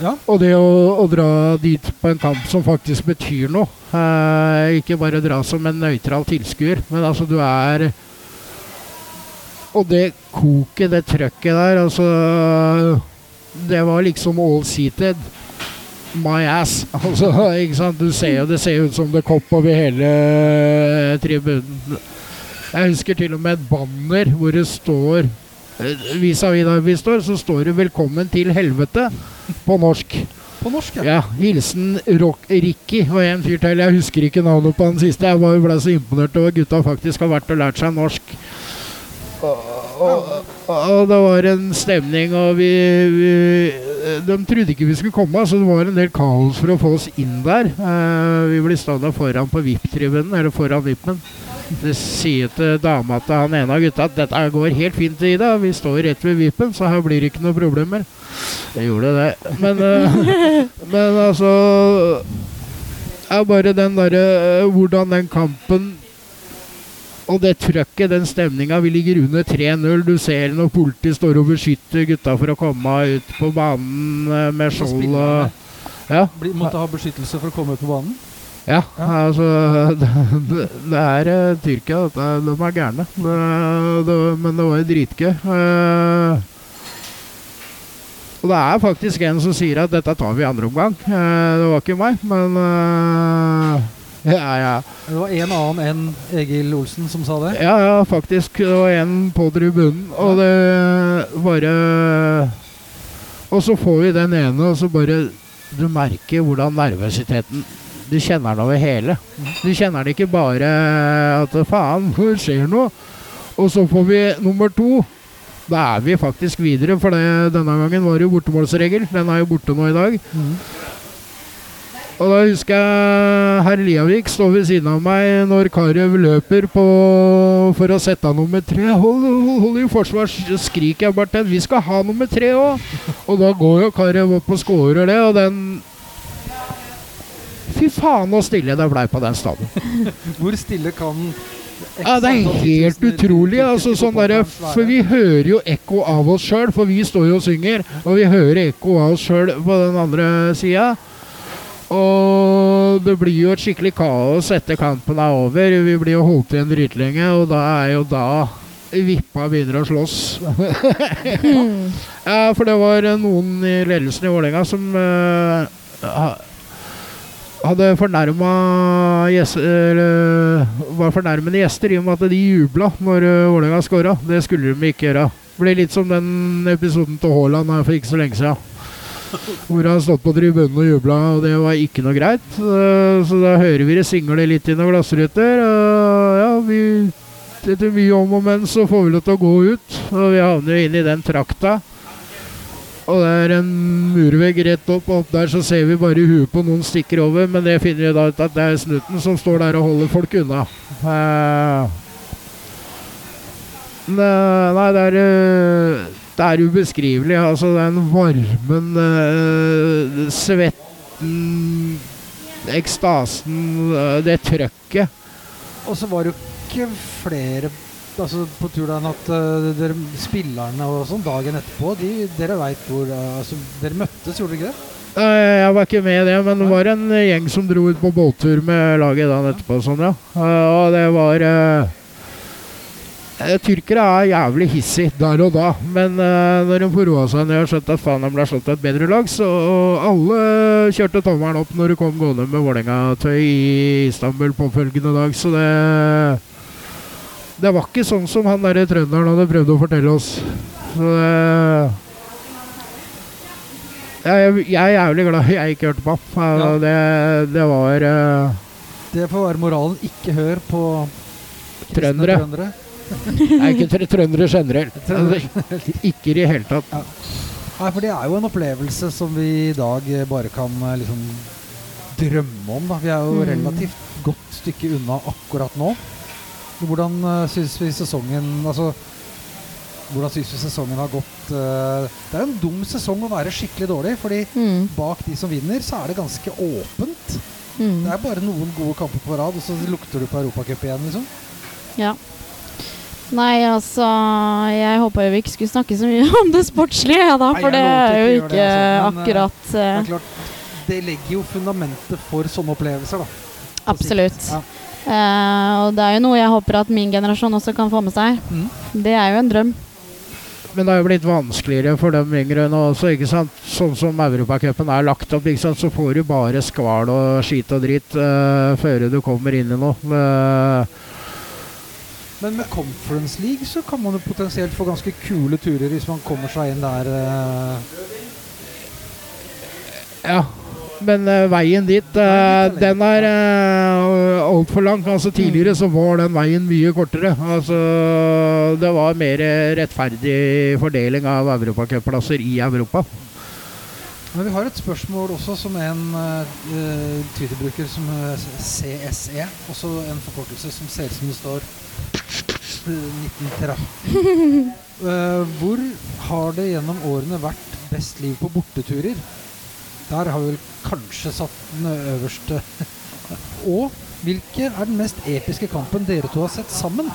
Ja. Og det å, å dra dit på en kamp som faktisk betyr noe, eh, ikke bare dra som en nøytral tilskuer, men altså du er Og det koket, det trøkket der, altså Det var liksom all seated. My ass. Altså, ikke sant? Du ser jo det ser ut som det kopp over hele eh, tribunen. Jeg husker til og med et banner hvor det står eh, Vis-à-vis der vi står, så står det 'Velkommen til helvete' på norsk. På norsk, ja. Ja, Hilsen Rock Ricky og en fyr til. Jeg husker ikke navnet på han siste. Jeg var- ble så imponert over gutta faktisk har vært og lært seg norsk. Og, og, og det var en stemning, og vi, vi De trodde ikke vi skulle komme, så det var en del kaos for å få oss inn der. Uh, vi ble stående foran på VIP-tribunen, eller foran VIP-en. Det sier til dama til han ene av gutta at dette går helt fint i det. Vi står rett ved VIP-en, så her blir det ikke noe problemer. Det gjorde det. Men, uh, men altså er bare den derre eh, Hvordan den kampen og det trøkket, den stemninga. Vi ligger under 3-0. Du ser når politiet står og beskytter gutta for å komme ut på banen eh, med skjold og Ja. måtte ha beskyttelse for å komme ut på banen. Ja, altså Det, det, er uh, Tyrkia. Det, de er gærne. Det, men det var jo dritgøy. Uh, og det er faktisk en som sier at dette tar vi i andre omgang. Uh, det var ikke meg, men ja, ja. Det var en annen enn Egil Olsen som sa det? Ja, ja, faktisk. Det var en på tribunen, og det bare Og så får vi den ene, og så bare Du merker hvordan nervøsiteten Du kjenner den over hele. Du kjenner den ikke bare at faen, hvor skjer noe? Og så får vi nummer to. Da er vi faktisk videre, for det, denne gangen var det jo bortemålsregel. Den er jo borte nå i dag. Mm. Og da husker jeg herr Liavik står ved siden av meg når Karev løper på, for å sette av nummer tre. Hold, hold, hold i forsvar, skriker jeg bare til Vi skal ha nummer tre òg! Og da går jo Karev opp og scorer det, og den Fy faen så stille det blei på den stadion. Hvor stille kan ja, Det er helt utrolig. Altså, sånn der, for vi hører jo ekko av oss sjøl, for vi står jo og synger. Og vi hører ekko av oss sjøl på den andre sida. Og det blir jo et skikkelig kaos etter kampen er over. Vi blir jo holdt igjen dritlenge, og da er jo da Vippa begynner å slåss. ja, for det var noen i ledelsen i Vålerenga som uh, hadde fornærma gjester, var fornærmende gjester i og med at de jubla når uh, Vålerenga skåra. Det skulle de ikke gjøre. Det ble litt som den episoden til Haaland her for ikke så lenge siden. Hvor han stått på tribunen og jubla, og det var ikke noe greit. Så da hører vi det single litt i noen glassruter. Og ja, vi etter mye om og men så får vi lov til å gå ut. Og vi havner jo inn i den trakta. Og det er en murvegg rett opp, og opp der så ser vi bare huet på noen stikker over. Men det finner vi da ut at det er snutten som står der og holder folk unna. Uh, nei, det er uh, det er ubeskrivelig. Altså den varmen, uh, svetten, ekstasen, uh, det trøkket. Og så var det jo ikke flere altså, på turdagen at uh, dere, spillerne og sånn dagen etterpå de, Dere veit hvor altså, Dere møttes, gjorde dere ikke det? Jeg var ikke med i det, men det var en gjeng som dro ut på båttur med laget dagen etterpå. Sånn, ja. Og det var Eh, tyrkere er jævlig hissige der og da, men uh, når de får roa seg ned og skjønt at faen de ble slått av et bedre lag, så alle kjørte tommelen opp når de kom gående med Vålerenga-tøy i Istanbul påfølgende dag. Så det Det var ikke sånn som han derre trønderen hadde prøvd å fortelle oss. Så det jeg, jeg er jævlig glad jeg ikke hørte på. Ja. Det, det, var uh, Det får være moralen. Ikke hør på trøndere. trøndere. Nei, ikke trøndere generelt. Ikke i det hele tatt. Ja. Nei, for det er jo en opplevelse som vi i dag bare kan eh, liksom drømme om. Da. Vi er jo mm. relativt godt stykke unna akkurat nå. Hvordan uh, eh, syns vi sesongen Altså hvordan syns vi sesongen har gått? Det er en dum sesong å være skikkelig dårlig, fordi mm. bak de som vinner, så er det ganske åpent. Mm. Det er bare noen gode kamper på rad, og så lukter du på Europacup igjen, liksom. Ja. Nei, altså Jeg håpa vi ikke skulle snakke så mye om det sportslige, ja, da, for Nei, det er jo ikke det, altså. Men, akkurat uh, det, er klart, det legger jo fundamentet for sånne opplevelser, da. Absolutt. Ja. Uh, og det er jo noe jeg håper at min generasjon også kan få med seg. Mm. Det er jo en drøm. Men det er jo blitt vanskeligere for dem yngre nå også. ikke sant? Sånn som Europacupen er lagt opp, ikke sant? så får du bare skval og skit og dritt uh, før du kommer inn i noe. Uh, men med Conference League så kan man jo potensielt få ganske kule turer hvis man kommer seg inn der. Uh. Ja, men uh, veien dit, uh, den er uh, altfor lang. Altså Tidligere så var den veien mye kortere. Altså Det var mer rettferdig fordeling av europacupplasser i Europa. Men vi har et spørsmål også som en uh, Twitter-bruker som CSE. Også en forkortelse som ser ut som det står 1930. uh, eh, hvor har det gjennom årene vært best liv på borteturer? Der har vi vel kanskje satt den øverste. Og hvilken er den mest episke kampen dere to har sett sammen?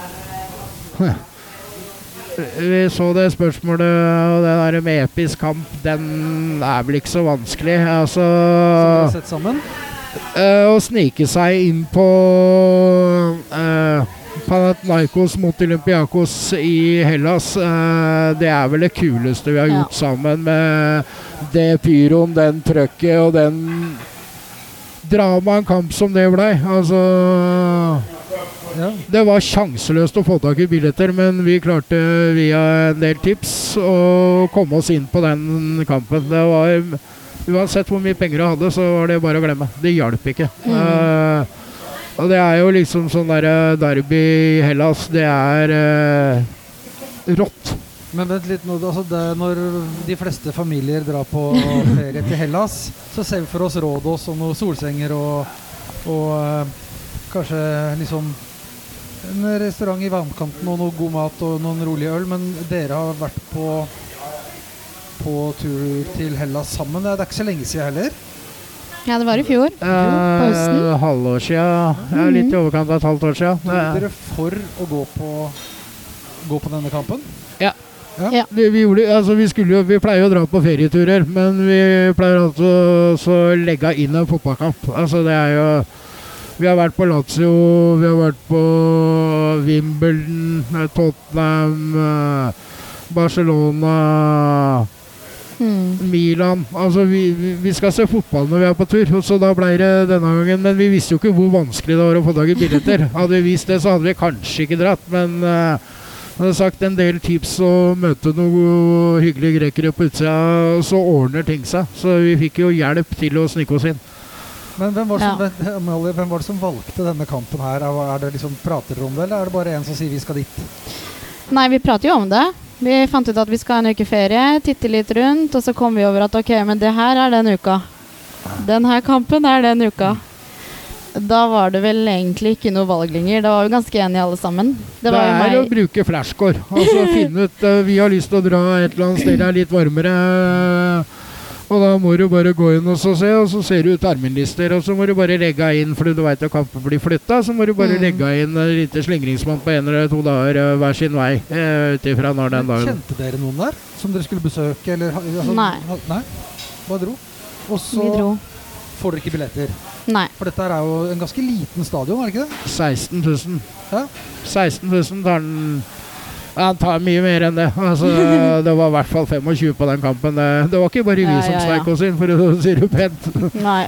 Vi så det spørsmålet, og det der med episk kamp, den er vel ikke så vanskelig. Altså Som dere har sett sammen? Eh, å snike seg inn på uh, Panathinaikos mot Olympiakos i Hellas, uh, det er vel det kuleste vi har Ja. gjort sammen med det pyroen, den trøkket og den dramaet en kamp som det blei. Altså Ja. Det var sjanseløst å få tak i billetter, men vi klarte via en del tips å komme oss inn på den kampen. Det var Uansett hvor mye penger du hadde, så var det bare å glemme. Det hjalp ikke. Mm. Uh, og det er jo liksom sånn derre derby i Hellas, det er uh, rått. Men vent litt nå, altså det, Når de fleste familier drar på ferie til Hellas, så ser vi for oss Rådås og noen solsenger og, og uh, kanskje liksom en restaurant i vannkanten og noe god mat og noen rolig øl. Men dere har vært på, på tur til Hellas sammen. Det er ikke så lenge siden heller. Ja, det var i fjor. på høsten. Eh, halvår sia. Ja, litt i overkant av et halvt år sia. er dere for å gå på, gå på denne kampen? Ja. Ja. Vi, vi, gjorde, altså vi, jo, vi pleier jo å dra på ferieturer, men vi pleier altså å legge inn en fotballkamp. Altså det er jo Vi har vært på Lazio, vi har vært på Wimbledon, eh, Tottenham, eh, Barcelona Mm. Milan Altså, vi, vi- skal se fotball når vi er på tur, så da ble det denne gangen. Men vi visste jo ikke hvor vanskelig det var å få tak i billetter. Hadde vi visst det, så hadde vi kanskje ikke dratt. Men uh, jeg har sagt en del tips å møte noen hyggelige grekere på utsida, og så ordner ting seg. Så vi fikk jo hjelp til å snike oss inn. Men hvem var, det som, Ja. Amalie, hvem var det som valgte denne kampen her? Er er det liksom Prater dere om det, eller er det bare en som sier vi skal dit? Nei, vi prater jo om det. Vi fant ut at vi skal ha en uke ferie, titte litt rundt, og så kom vi over at ok, men det her er den uka. Den her kampen er den uka. Da var det vel egentlig ikke noe valg lenger. Da var vi ganske enige alle sammen. Det Det, var jo er å bruke flashcore. Altså finne ut uh, Vi har lyst til å dra et eller annet sted det er litt varmere. Og da må du bare gå inn og så se, og så ser du terminlister, og så må du bare legge inn, fordi du veit at kampen blir flytta, så må du bare Mm. legge inn en liten slingringsmonn på en eller to dager uh, hver sin vei. Uh, Ut ifra når den dagen Kjente dere noen der som dere skulle besøke? Eller, altså, Nei. nei? Bare dro? Og så dro. får dere ikke billetter. Nei. For dette er jo en ganske liten stadion, er det ikke det? 16 000. Ja. 16 000 tar den Han tar mye mer enn det. Altså, det var i hvert fall 25 på den kampen. Det, det var ikke bare vi Ja, som ja. sneik oss inn, for å si det pent. Nei.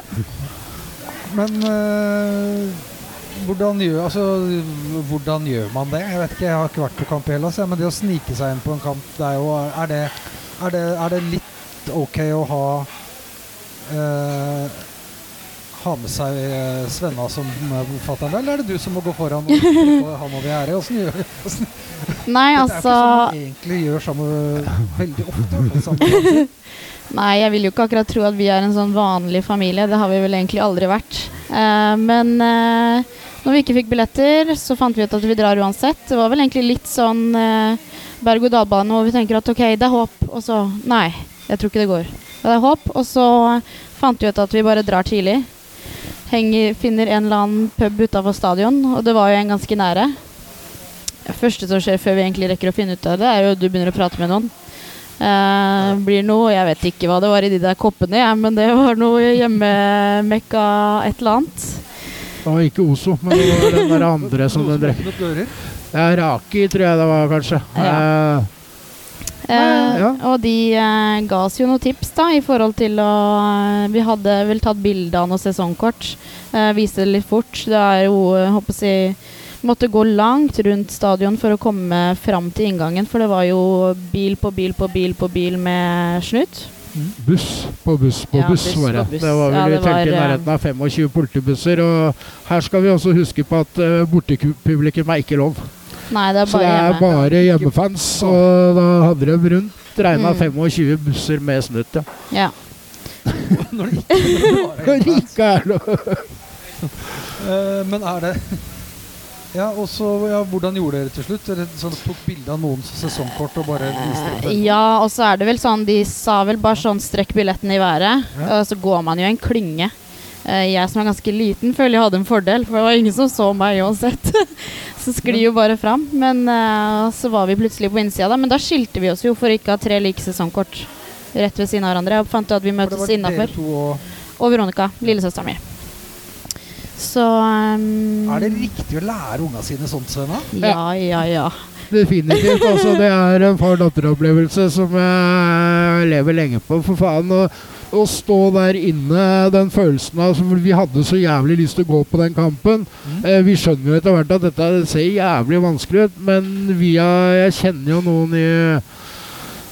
Men øh, hvordan, gjør, altså, hvordan gjør man det? Jeg vet ikke, jeg har ikke vært på kamp i Hellas, men det å snike seg inn på en kamp, det er jo Er det, er det, er det litt ok å ha øh, ha med seg øh, Svenna som uh, fatter'n, eller er det du som må gå foran og han over gjerdet? Åssen gjør vi Nei, Dette er altså ikke sånn man egentlig gjør sammen veldig ofte. sammen. Nei, jeg vil jo ikke akkurat tro at vi er en sånn vanlig familie. Det har vi vel egentlig aldri vært. Eh, men eh, når vi ikke fikk billetter, så fant vi ut at vi drar uansett. Det var vel egentlig litt sånn eh, berg-og-dal-bane hvor vi tenker at ok, det er håp, og så Nei, jeg tror ikke det går. Det er håp, og så fant vi ut at vi bare drar tidlig. Henger, finner en eller annen pub utafor stadion, og det var jo en ganske nære. Det første som skjer før vi egentlig rekker å finne ut av det, er jo at du begynner å prate med noen. Eh, blir noe, Jeg vet ikke hva det var i de der koppene, ja, men det var noe hjemmemekka et eller annet. Det var ikke Ozo, men det var den der andre som den drev. åpnet dører. Raki tror jeg det var, kanskje. Ja. Eh, Eh, Ja. Og de eh, ga oss jo noen tips da, i forhold til å eh, Vi hadde vel tatt bilde av noe sesongkort. Eh, viste det litt fort. Det er jo, eh, håper jeg Måtte gå langt rundt stadion for å komme fram til inngangen, for det var jo bil på bil på bil på bil med snutt. buss på buss på Ja, buss, buss var det. buss. Det var vel Ja, telte i eh, nærheten av 25 politibusser. Og her skal vi også huske på at uh, bortepublikum er ikke lov. Nei, det er Så det er hjemme. bare hjemmefans. Og da hadde de rundt regna Mm. 25 busser med snutt, ja. Ja. Når det ikke det er er lov. Eh, men er det Ja, og så, ja, Hvordan gjorde dere til slutt? Dere sånn, tok bilde av noens sesongkort og bare viste det? Ja, og så er det vel sånn De sa vel bare sånn 'strekk billetten i været', Ja. og så går man jo i en klynge. Eh, jeg som er ganske liten, føler jeg hadde en fordel, for det var ingen som så meg uansett. så sklir jo bare fram. Men uh, så var vi plutselig på innsida, da. Men da skilte vi oss jo for ikke å ha tre like sesongkort rett ved siden av hverandre. Jeg fant ut at vi møtes innafor. og Og Veronica, lillesøstera mi. Så um, Er det riktig å lære unga sine sånt, Svena? Ja, ja, ja. Definitivt. altså Det er en far-datter-opplevelse som jeg lever lenge på. For faen. Å, å stå der inne, den følelsen av som Vi hadde så jævlig lyst til å gå på den kampen. Mm. Eh, vi skjønner jo etter hvert at dette ser jævlig vanskelig ut, men via Jeg kjenner jo noen i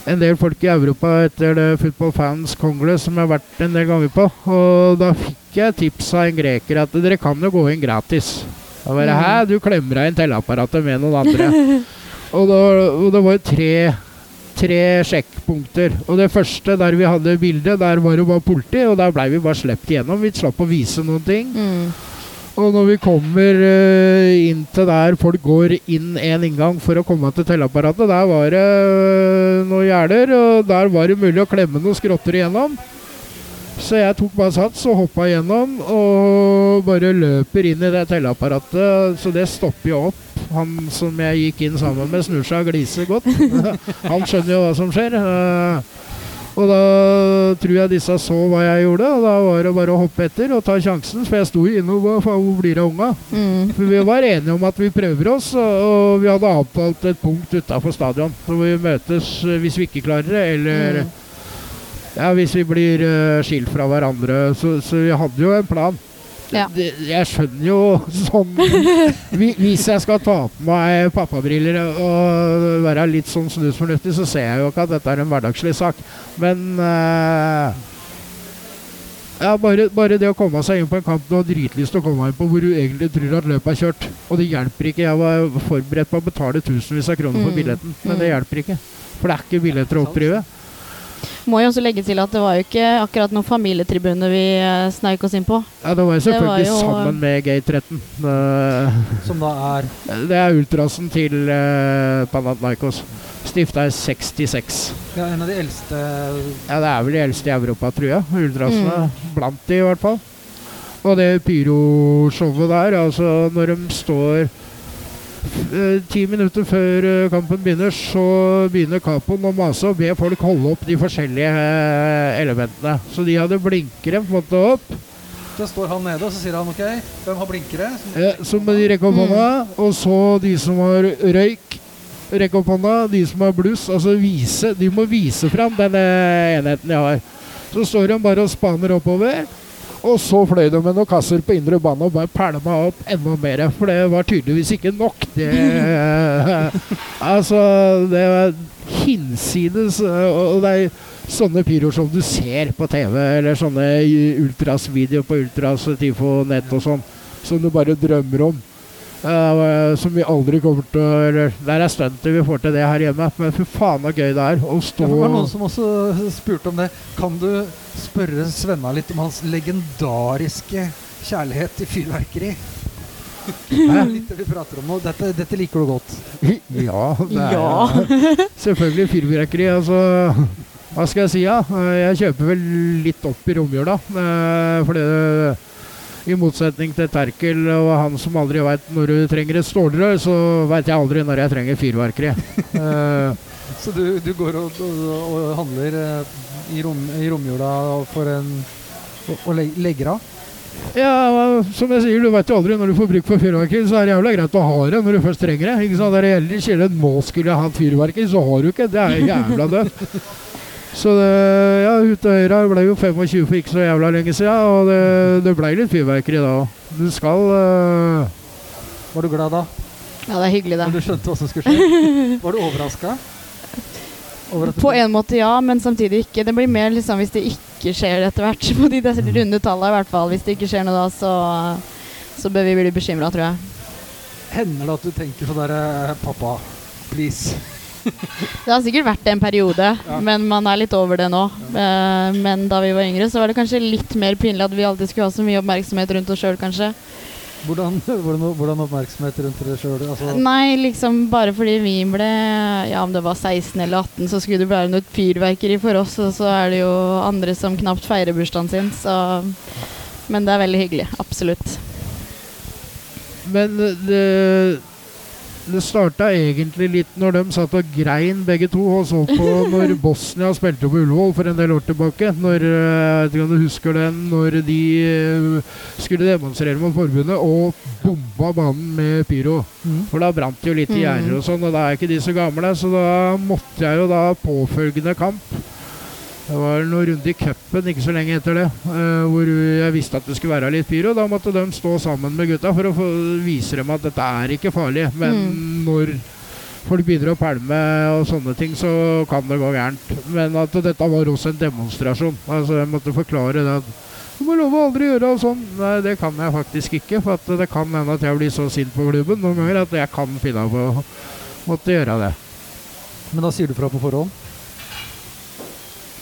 en del folk i Europa etter det Football Fans Congress som jeg har vært en del ganger på. Og da fikk jeg tips av en greker at dere kan jo gå inn gratis. Da bare, det, Hæ, du klemmer deg inn telleapparatet med noen andre. og, da, og det var jo tre, tre sjekkpunkter. Og det første, der vi hadde bildet, der var det bare politi, og der blei vi bare sluppet igjennom. Vi slapp å vise noen ting. Mm. Og når vi kommer uh, inn til der folk går inn en inngang for å komme til telleapparatet, der var det uh, noen gjerder, og der var det mulig å klemme noen skrotter igjennom. Så jeg tok bare sats og hoppa igjennom og bare løper inn i det telleapparatet. Så det stopper jo opp. Han som jeg gikk inn sammen med, snur seg og gliser godt. Han skjønner jo hva som skjer. Eh, Og da tror jeg disse så hva jeg gjorde, og da var det bare å hoppe etter og ta sjansen. For jeg sto jo inne og hva faen, hvor blir det av unga? Mm. For vi var enige om at vi prøver oss, og- og vi hadde avtalt et punkt utafor stadion. Så vi møtes eh, hvis vi ikke klarer det, eller Mm. ja, hvis vi blir uh, skilt fra hverandre. Så, så vi hadde jo en plan. Ja. Det, jeg skjønner jo sånn Hvis jeg skal ta på meg pappabriller og være litt sånn snusfornuftig, så ser jeg jo ikke at dette er en hverdagslig sak. Men uh, ja, bare, bare det å komme seg inn på en kamp du har dritlyst til å komme inn på, hvor du egentlig tror at løpet er kjørt. Og det hjelper ikke. Jeg var forberedt på å betale tusenvis av kroner for Mm. billetten, men Mm. det hjelper ikke. For det er ikke billetter å oppdrive. Må jo også legge til at det var jo ikke akkurat noen familietribune vi eh, sneik oss inn på. Ja, det var jo selvfølgelig var jo- sammen med Gate 13. Det, Som da er det er ultrasen til uh, Panathinaikos. Stifta i 66. ja, en av de eldste Ja, det er vel de eldste i Europa, tror jeg. Ultrasene. Mm. Blant de, i hvert fall. Og det pyroshowet der, altså når de står eh, Ti minutter før eh, kampen begynner, så begynner Capoen å mase og be folk holde opp de forskjellige eh, elementene. Så de hadde blinkere på en måte opp. Så står han nede, og så sier han OK, hvem har blinkere? Så- Eh, må de rekke opp hånda, og så de som har røyk, rekke opp hånda. De som har bluss, altså vise. De må vise fram den eh, enheten de har. Så står de bare og spaner oppover. Og så fløy de med noen kasser på indre bane og bare pælma opp enda mer. For det var tydeligvis ikke nok. Det Altså, det var hinsides Og det er sånne pyroshow du ser på TV, eller sånne ultras-videoer på Ultras Tifo nett og sånn, som du bare drømmer om. Eh, som vi aldri kommer til å eller, Der er stuntet vi får til det her hjemme. Men fy faen så gøy det er å stå Ja, det var noen som også spurte om det. Kan du spørre Svenna litt om hans legendariske kjærlighet til fyrverkeri? Litt det vi prater om nå. Dette, dette liker du godt. Ja, det er Ja. selvfølgelig fyrverkeri. Altså, hva skal jeg si, da? Eh, Jeg kjøper vel litt opp i romjula. Fordi det i motsetning til Terkel og han som aldri veit når du trenger et stålrør, så veit jeg aldri når jeg trenger fyrverkeri. Eh, Så du, du går og, og, og handler eh, i, rom, i romjula for en og, og legger av? Ja, som jeg sier, du vet jo aldri når du får bruk for fyrverkeri, så er det jævla greit å ha det når du først trenger det. Ikke sant? Det er heller det nå skulle jeg hatt fyrverkeri, så har du ikke. Det er jævla dødt. Så det, ja, ut til høyre ble jo 25 for ikke så jævla lenge siden, og det, det ble litt fyrverkeri da òg. Du skal uh... Var du glad da? ja, det er hyggelig, det. Men du skjønte hva som skulle skje? Var du overraska? På en måte ja, men samtidig ikke. Det blir mer liksom hvis det ikke skjer etter hvert. På de disse runde tallene i hvert fall. Hvis det ikke skjer noe da, så, så bør vi bli bekymra, tror jeg. Hender det at du tenker sånn derre Pappa, please. Det har sikkert vært det en periode, Ja. men man er litt over det nå. Ja. men da vi var yngre, så var det kanskje litt mer pinlig at vi alltid skulle ha så mye oppmerksomhet rundt oss sjøl, kanskje. Hvordan, hvordan, hvordan oppmerksomhet rundt det sjøl? Altså, Nei, liksom bare fordi vi ble Ja, om det var 16 eller 18, så skulle det være noe fyrverkeri for oss, og så er det jo andre som knapt feirer bursdagen sin, så Men det er veldig hyggelig. Absolutt. Men det, det starta egentlig litt når de satt og grein begge to og så på når Bosnia spilte på Ullevål for en del år tilbake. Når, eh, jeg vet ikke om du husker den, når de eh, skulle demonstrere mot forbundet og bomba banen med pyro. Mm. For da brant det jo litt i Mm. gjerder og sånn, og da er ikke de så gamle. Så da måtte jeg jo da påfølgende kamp Det var noen runde i cupen ikke så lenge etter det, eh, hvor jeg visste at det skulle være litt pyro. Da måtte de stå sammen med gutta for å få, vise dem at dette er ikke farlig. Men Mm. når folk begynner å pælme og sånne ting, så kan det gå gærent. Men at dette var også en demonstrasjon. Altså Jeg måtte forklare det du må love å aldri gjøre sånn. Nei, det kan jeg faktisk ikke. For at det kan hende at jeg blir så sint på klubben noen ganger at jeg kan finne på å måtte gjøre det. Men da sier du fra på forhånd?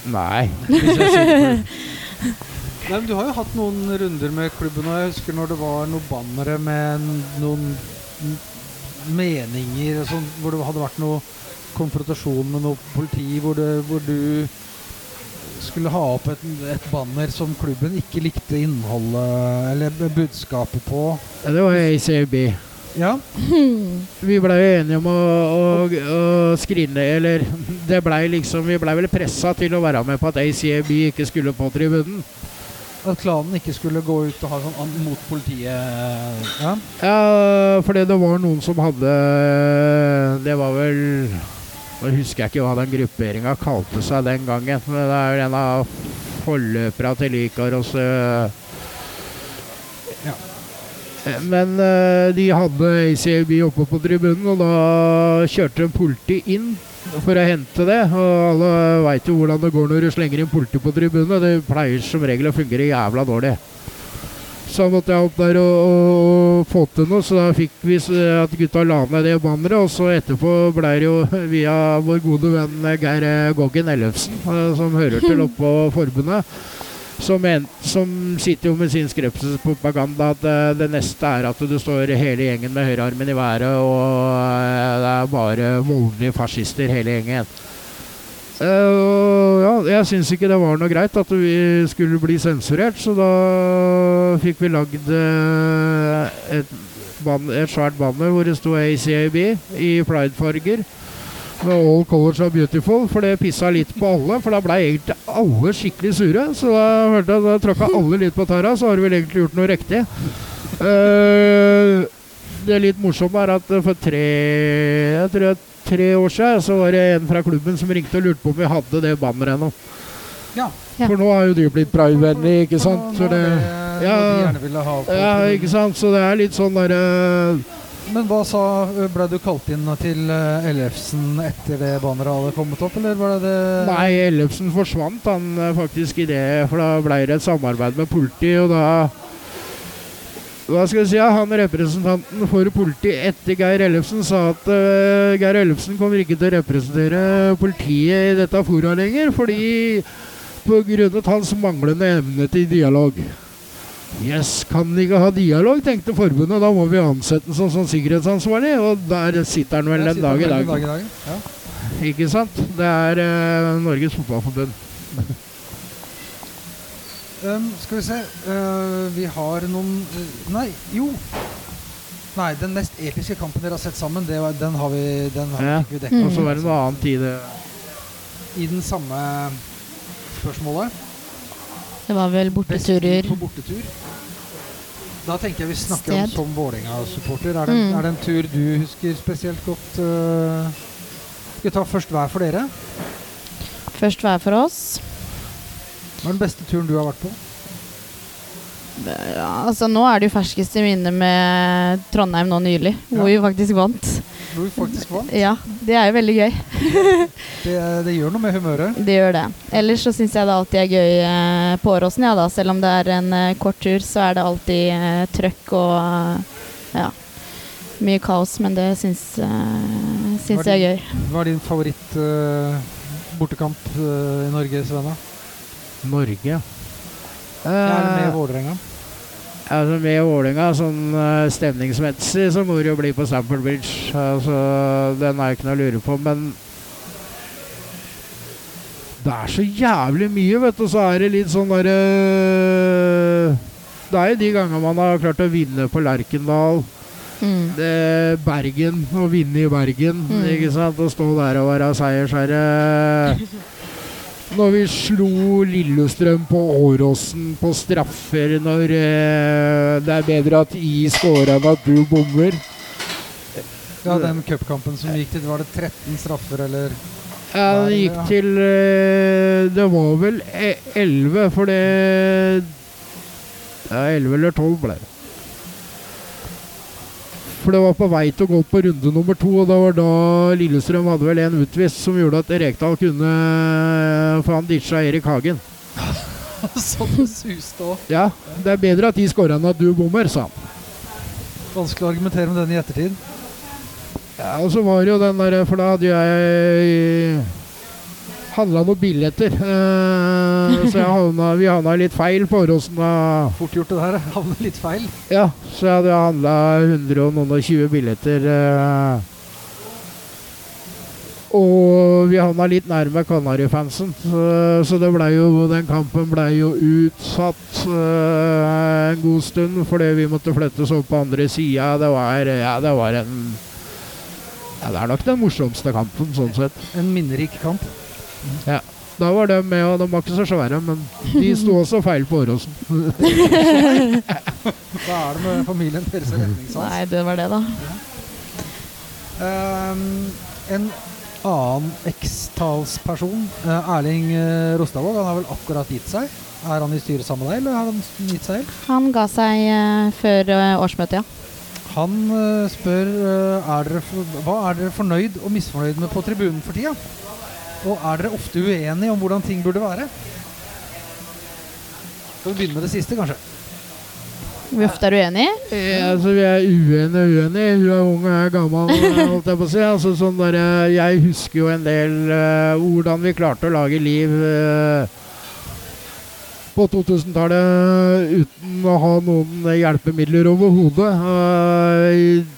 Nei. Nei, men Du har jo hatt noen runder med klubben, og jeg husker når det var noen bannere med noen meninger og sånn, hvor det hadde vært noe konfrontasjon med noe politi, hvor, det, hvor du skulle ha opp et, et banner som klubben ikke likte innholdet eller budskapet på. Ja, Det var ACB. Ja, Vi blei jo enige om å, å, å skrine Eller det blei liksom Vi blei vel pressa til å være med på at ACAB ikke skulle på tribunen. At klanen ikke skulle gå ut og ha sånn mot politiet. Ja. Ja, fordi det var noen som hadde Det var vel Nå husker jeg ikke hva den grupperinga kalte seg den gangen. Men det er jo en av forløperne til Ja. Eh, Men eh, de hadde ACAB oppe på tribunen, og da kjørte en politi inn for å hente det. Og alle veit jo hvordan det går når du slenger inn politi på tribunen. Det pleier som regel å fungere jævla dårlig. Så måtte jeg opp der og, og, og få til noe, så da fikk vi at gutta la ned det banneret. Og så etterpå ble det jo via vår gode venn Geir Goggen Ellefsen, eh, som hører til oppå forbundet, som, en, som sitter jo med sin skrepselspropaganda at eh, det neste er at du står hele gjengen med høyrearmen i været, og eh, det er bare voldelige fascister hele gjengen. Uh, ja, jeg syns ikke det var noe greit at vi skulle bli sensurert, så da fikk vi lagd et, et svært banner hvor det sto ACAB i Pride-farger. Med All Colors Are Beautiful, for det pissa litt på alle. For da ble egentlig alle skikkelig sure. Så da hørte jeg da tråkka alle litt på tæra, så har du vel egentlig gjort noe riktig. Uh, det litt morsomme er at for tre Jeg tror det er tre år siden så var det en fra klubben som ringte og lurte på om vi hadde det banneret ennå. Ja. Ja. For nå har jo de blitt Pride-vennlig, ikke sant? Så det, ja. ja, ikke sant? Så det er litt sånn derre Men hva sa Ble du kalt inn til eh, Ellefsen etter det hadde kommet opp, eller var det det Nei, Ellefsen forsvant han eh, faktisk i det, for da ble det et samarbeid med politiet, og da hva skal jeg si, Han representanten for politiet etter Geir Ellefsen sa at uh, Geir Ellefsen kommer ikke til å representere politiet i dette fora lenger, fordi av hans manglende evne til dialog. Yes, kan ikke ha dialog, tenkte forbundet. Da må vi ansette ham som, som sikkerhetsansvarlig, og der sitter han vel Der en dag i dag. dag. Ja. Ikke sant? Det er eh, Norges Fotballforbund. Um, skal vi se uh, Vi har noen uh, Nei, jo. Nei, den mest episke kampen dere har sett sammen, det var, den har vi, den har Ja. vi dekket. Og så var det noe annet i det. I den samme spørsmålet. Det var vel borteturer. på bortetur. Da tenker jeg vi snakker om som Vålerenga-supporter. Er, Mm. er det en tur du husker spesielt godt? Uh, skal vi ta først hver for dere? Først hver for oss. Hva er den beste turen du har vært på? Ja, altså Nå er det jo ferskeste minnet med Trondheim nå nylig, hvor vi faktisk vant. Hvor vi faktisk vant. Ja, det er jo veldig gøy. Det, det gjør noe med humøret. Det gjør det. Ellers så syns jeg det alltid er gøy eh, på Åråsen, ja da. Selv om det er en eh, kort tur, så er det alltid eh, trøkk og eh, ja, mye kaos. Men det syns, uh, syns jeg er gøy. Hva er din favoritt eh, bortekamp eh, i Norge, Svenna? Norge. Er det med Eh, Vålerenga? altså med Vålerenga, sånn eh, stemningsmessig, så må det jo bli på Stamford Bridge. Altså, den er ikke noe å lure på, men det er så jævlig mye, vet du. Så er det litt sånn derre Det er jo de gangene man har klart å vinne på Lerkendal. Mm. det, Bergen, å vinne i Bergen, Mm. ikke sant? Å stå der og være seiersherre. Når vi slo Lillestrøm på Åråsen på straffer, når eh, det er bedre at I scorer enn at du bommer. Ja, den cupkampen som gikk til Var det 13 straffer, eller? Ja, det gikk til eh, Det var vel e- 11, for det Ja, 11 eller 12 ble det. For det var på vei til å gå på runde nummer to, og det var da Lillestrøm hadde vel en utvist som gjorde at Rekdal kunne For han ditcha Erik Hagen. sånn suste òg. Ja, det er bedre at de scorer enn at du bommer, sa han. Vanskelig å argumentere med den i ettertid. Ja, og så var det jo den der For da hadde jeg handla noen billetter. Uh, så havna, vi havna litt feil på Åråsen. Fort gjort det der. Havne litt feil. Ja, så jeg hadde handla 120 billetter. Uh, og vi havna litt nærme Kanarifansen, så, så det ble jo, den kampen ble jo utsatt uh, en god stund fordi vi måtte flyttes opp på andre sida. Det var, ja, det var en ja, Det er nok den morsomste kampen, sånn sett. En minnerik kamp. Da var de med, og de var ikke så svære, men de sto også feil på Åråsen. Hva er det med familien deres retningssans? Nei, det var det, da. Ehm, en annen eks-talsperson, eh, Erling uh, Rostavåg, han har vel akkurat gitt seg? Er han i styret sammen med deg, eller har han gitt seg helt? Han ga seg uh, før eh, årsmøtet, ja. Han uh, spør uh, er dere for, hva er dere fornøyd og misfornøyd med på tribunen for tida? Og er dere ofte uenige om hvordan ting burde være? Skal vi begynne med det siste, kanskje? Vi ofte er uenige. Ja, altså, vi er uenige og uenige. Hun er ung og jeg er gammel, eh, holdt jeg på å si. Altså, sånn der, eh, jeg husker jo en del uh, hvordan vi klarte å lage liv uh, på 2000-tallet uten å ha noen hjelpemidler overhodet. Uh,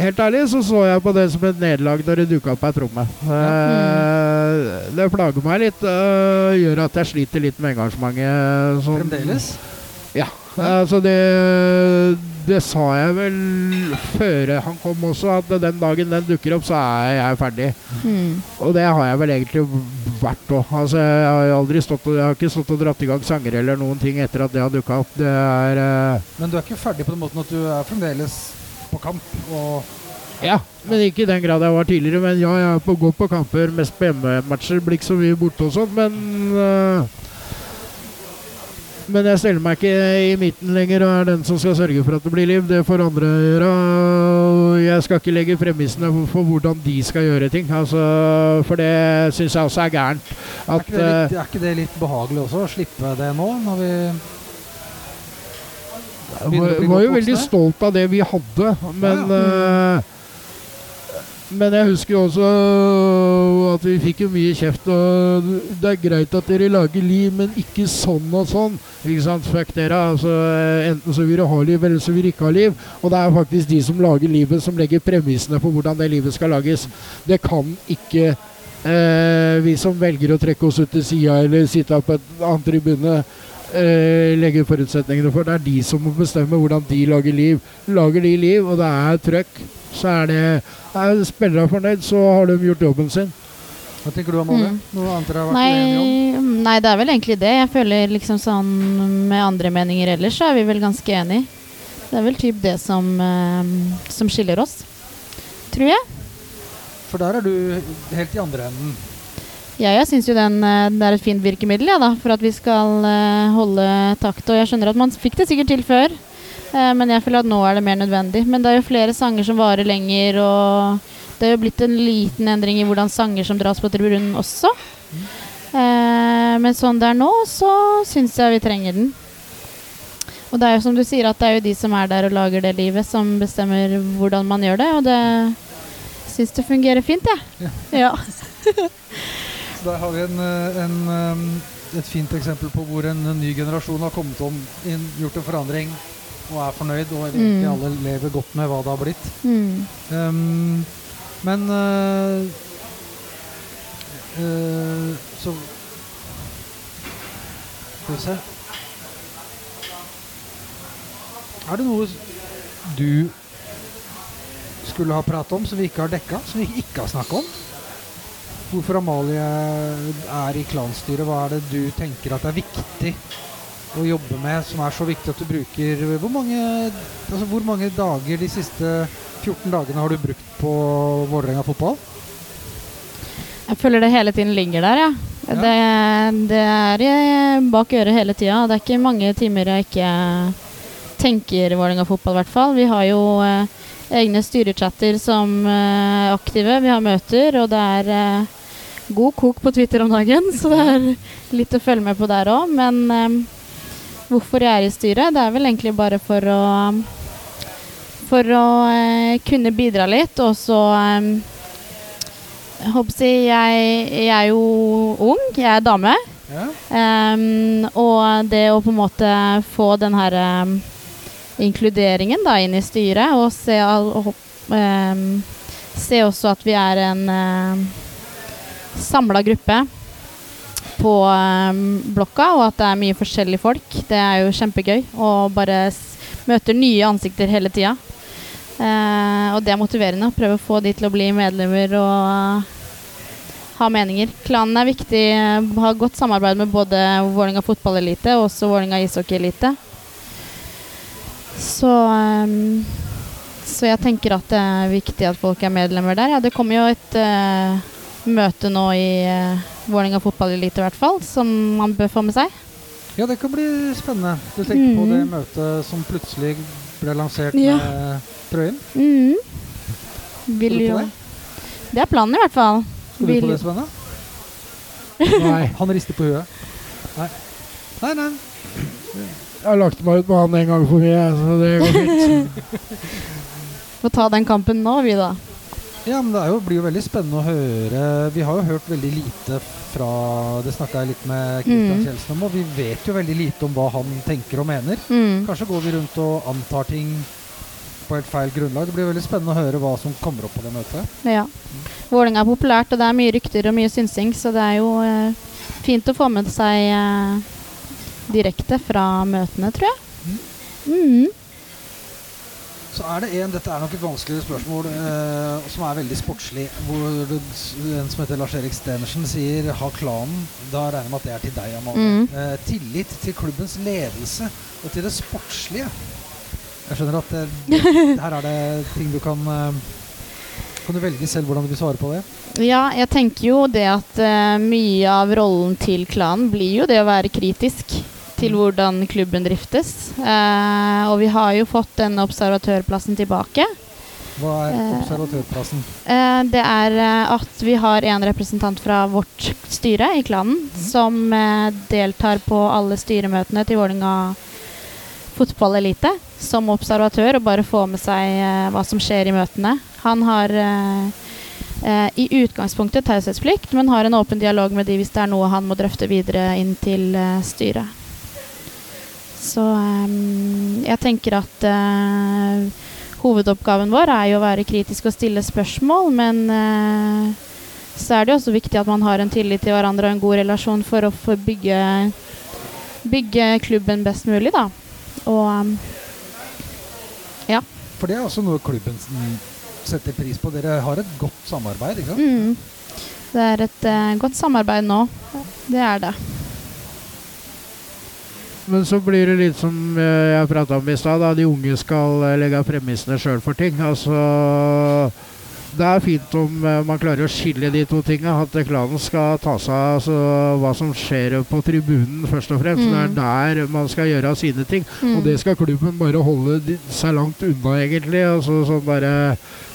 helt ærlig så så jeg på det som et nederlag når det dukka opp ei tromme. Eh, det plager meg litt. Uh, gjør at jeg sliter litt med engasjementet. sånn- Fremdeles? Altså det, det sa jeg vel før han kom også, at den dagen den dukker opp, så er jeg ferdig. Mm. Og det har jeg vel egentlig vært òg. Altså, jeg har aldri stått og, jeg har ikke stått og dratt i gang sanger eller noen ting etter at det har dukka opp. Det er eh, Men du er ikke ferdig på den måten at du er fremdeles på kamp? Og Ja, men ikke i den grad jeg var tidligere. Men ja, jeg er på, godt på kamper, mest på hjemmematcher. Blir ikke så mye borte og sånn, men uh, Men jeg steller meg ikke i midten lenger og er den som skal sørge for at det blir liv. Det får andre gjøre. og Jeg skal ikke legge premissene for, hvordan de skal gjøre ting. Altså, for det syns jeg også er gærent. er, ikke litt, eh, er ikke det litt behagelig også, å slippe det nå? Når vi Jeg var, jo veldig stolt av det vi hadde, men Ja, eh, Men jeg husker jo også at vi fikk jo mye kjeft. Og det er greit at dere lager liv, men ikke sånn og sånn. Ikke sant? Fuck dere. Altså, enten så vil dere ha liv, eller så vil dere ikke ha liv. Og det er faktisk de som lager livet, som legger premissene for hvordan det livet skal lages. Det kan ikke eh, vi som velger å trekke oss ut til sida eller sitte på et annen tribune, eh, legge forutsetningene for. Det er de som må bestemme hvordan de lager liv. Lager de liv, og det er trøkk, så er det Er spillerne fornøyd, så har de gjort jobben sin. Hva tenker du, Amalie? Mm. Noe annet dere har vært uenige om? Nei, nei, det er vel egentlig det. Jeg føler liksom sånn Med andre meninger ellers så er vi vel ganske enige. Det er vel typ det som, uh, som skiller oss. Tror jeg. For der er du helt i andre enden. Ja, jeg syns jo den, eh, det er et fint virkemiddel ja, da, for at vi skal eh, holde takt. Og jeg skjønner at man fikk det sikkert til før, eh, men jeg føler at nå er det mer nødvendig. Men det er jo flere sanger som varer lenger, og det er jo blitt en liten endring i hvordan sanger som dras på tribunen også. Eh, men sånn det er nå, så syns jeg vi trenger den. Og det er jo som du sier, at det er jo de som er der og lager det livet, som bestemmer hvordan man gjør det. Og det syns det fungerer fint, jeg. Ja. Så der har vi en, eh, en, eh, et fint eksempel på hvor en ny generasjon har kommet om, gjort en forandring og er fornøyd, og egentlig Mm. alle lever godt med hva det har blitt. Mm. Um, men uh, uh, så Skal vi se Er det noe du skulle ha pratet om, som vi ikke har dekka, som vi ikke har snakka om? Hvorfor Amalie er i klanstyret, hva er det du tenker at er viktig å jobbe med, som er så viktig at du bruker Hvor mange, altså hvor mange dager de siste 14 dagene har du brukt på Vålerenga fotball? Jeg føler det hele tiden ligger der, ja. Ja. Det, det er eh, bak øret hele tida. Det er ikke mange timer jeg ikke tenker Vålerenga fotball, i hvert fall. Vi har jo eh, egne styrechatter som eh, aktive. Vi har møter, og det er eh, god kok på Twitter om dagen, så det er litt å følge med på der òg. Men eh, hvorfor jeg er i styret, det er vel egentlig bare for å For å eh, kunne bidra litt, og så eh, jeg jeg, er jo ung, jeg er dame. Ja. Um, og det å på en måte få den her um, inkluderingen da inn i styret, og se, all, og, um, se også at vi er en um, samla gruppe på ehm, blokka, og at det er mye forskjellige folk. Det er jo kjempegøy. Og bare møte nye ansikter hele tida. Eh, og det er motiverende å prøve å få de til å bli medlemmer og ha meninger. Klanen er viktig. eh, Ha godt samarbeid med både Vålerenga fotballelite og også Vålerenga ishockeyelite. Så um, Så jeg tenker at det er viktig at folk er medlemmer der. Ja, det kommer jo et eh, møte nå i uh, Vålerenga fotballelite i hvert fall, som man bør få med seg. ja, det kan bli spennende. Du tenker på Mhm. det møtet som plutselig ble lansert Ja. med trøyen? Mm. Vil du på jo det? Det er planen, i hvert fall. Skal du på det, Svenne? Nei. Han rister på huet. Nei. Nei, nei. Jeg har lagt meg ut med han en gang for mye, så det går fint. Få ta den kampen nå, vi, da. Ja, men det jo, blir jo veldig spennende å høre. Vi har jo hørt veldig lite fra Det snakka jeg litt med Kristian Mm. Kjeldsen om, og vi vet jo veldig lite om hva han tenker og mener. Mm. Kanskje går vi rundt og antar ting på helt feil grunnlag. Det blir veldig spennende å høre hva som kommer opp på det møtet. Ja. Vålerenga er populært, og det er mye rykter og mye synsing, så det er jo eh, fint å få med seg eh, direkte fra møtene, tror jeg. Mm. Så er det en, Dette er nok et vanskeligere spørsmål eh, som er veldig sportslig. Hvor du, en som heter Lars-Erik Stenersen sier 'ha klanen'. Da regner jeg med at det er til deg, Amalie. Mm. Eh, tillit til klubbens ledelse og til det sportslige. Jeg skjønner at det, her er det ting du kan eh, Kan du velge selv hvordan du vil svare på det? Ja, jeg tenker jo det at eh, mye av rollen til klanen blir jo det å være kritisk til hvordan klubben driftes. Eh, og vi har jo fått denne observatørplassen tilbake. Hva er Eh, observatørplassen? Eh, det er at vi har en representant fra vårt styre i klanen som eh, deltar på alle styremøtene til Vålerenga fotballelite som observatør og bare får med seg hva som skjer i møtene. Han har i utgangspunktet taushetsplikt, men har en åpen dialog med de hvis det er noe han må drøfte videre inn til styret. Så um, jeg tenker at uh, hovedoppgaven vår er jo å være kritisk og stille spørsmål, men uh, så er det jo også viktig at man har en tillit til hverandre og en god relasjon for å få bygge, bygge klubben best mulig, da. Og um, For det er også noe klubben setter pris på. Dere har et godt samarbeid, ikke sant? mm, det er et uh, godt samarbeid nå. Det er det. Men så blir det litt som eh, jeg prata om i stad. De unge skal eh, legge premissene sjøl for ting. Altså Det er fint om eh, man klarer å skille de to tinga. At klanen skal ta seg av altså, hva som skjer på tribunen, først og fremst. Mm. Det er der man skal gjøre sine ting. Mm. Og det skal klubben bare holde seg langt unna, egentlig. Altså, sånn bare,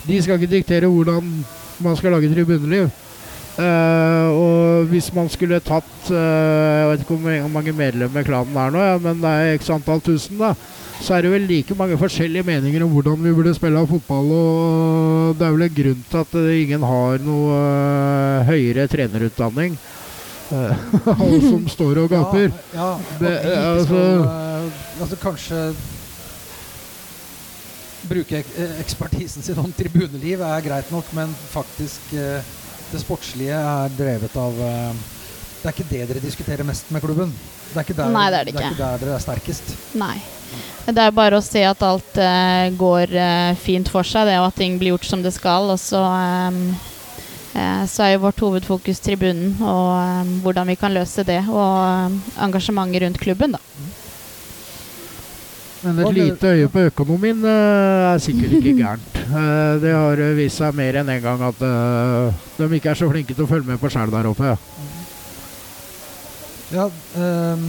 de skal ikke diktere hvordan man skal lage tribuneliv. Eh, og hvis man skulle tatt uh, Jeg vet ikke hvor mange medlemmer klanen er nå, ja, men det er x antall tusen, da. Så er det vel like mange forskjellige meninger om hvordan vi burde spille av fotball. Og det er vel en grunn til at eh, ingen har noe uh, høyere trenerutdanning. Alle som står og gaper. Ja, ja Det- altså- altså kanskje bruke ekspertisen sin om tribuneliv er greit nok, men faktisk det sportslige er drevet av, eh, det er ikke det dere diskuterer mest med klubben? Det er ikke der, Nei, det er det det er ikke. ikke der dere er sterkest? Nei. Det er bare å se at alt uh, går uh, fint for seg, det, og at ting blir gjort som det skal. Og så, um, uh, så er jo vårt hovedfokus tribunen og um, hvordan vi kan løse det. Og engasjementet rundt klubben, da. Men et lite øye på økonomien eh, er sikkert ikke gærent. Eh, det har eh, vist seg mer enn en gang at de ikke er så flinke til å følge med på sjæl der oppe. Ja, um,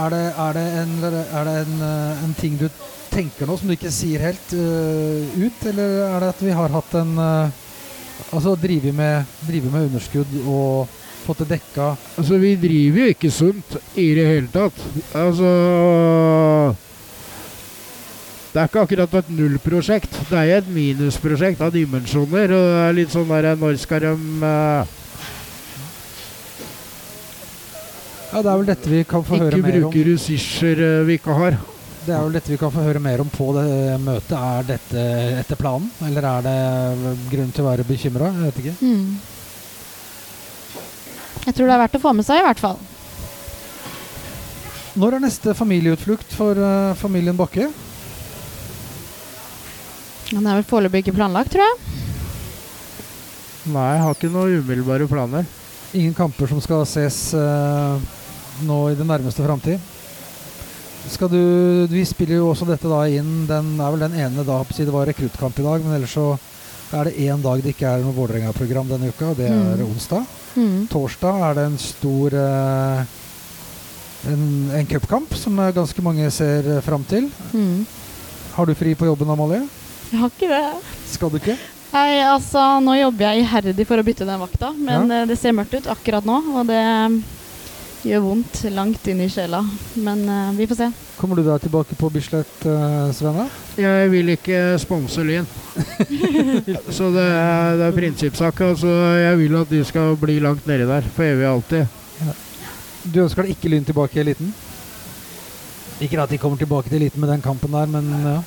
er det, er det, en, er det en, en ting du tenker nå som du ikke sier helt uh, ut, eller er det at vi har hatt en uh, Altså drive med, drive med underskudd og fått det dekka Altså, vi driver jo ikke sunt i det hele tatt. Altså Det er ikke akkurat et nullprosjekt. Det er et minusprosjekt av dimensjoner. Og det er litt sånn der Når skal de eh, Ja, det er vel dette vi kan få høre mer om. bruke ressurser eh, vi ikke har? Det er vel dette vi kan få høre mer om på det møtet. Er dette etter planen, eller er det grunn til å være bekymra? Jeg vet ikke. Mm. Jeg tror det er verdt å få med seg, i hvert fall. Når er neste familieutflukt for uh, familien Bakke? Den er vel foreløpig ikke planlagt, tror jeg. Nei, jeg har ikke noen umiddelbare planer. Ingen kamper som skal ses uh, nå i den nærmeste framtid. Skal du, vi spiller jo også dette da inn Den er vel den ene da Det var rekruttkamp i dag, men ellers så er det én dag det ikke er noe Vålerenga-program denne uka, og det er Mm. onsdag. Mm. Torsdag er det en stor eh, en, en cupkamp som eh, ganske mange ser eh, fram til. Mm. Har du fri på jobben, Amalie? Jeg har ikke det. Skal du ikke? Nei, altså, nå jobber jeg iherdig for å bytte den vakta, men ja. det ser mørkt ut akkurat nå. Og det eh, gjør vondt langt inn i sjela. Men uh, vi får se. Kommer du da tilbake på Bislett, uh, Svenne? Jeg vil ikke sponse Lyn. Så det er, det er prinsippsak. Altså, jeg vil at de skal bli langt nedi der for evig og alltid. Du ønsker deg ikke Lyn tilbake i eliten? Ikke at de kommer tilbake til eliten med den kampen der, men ja.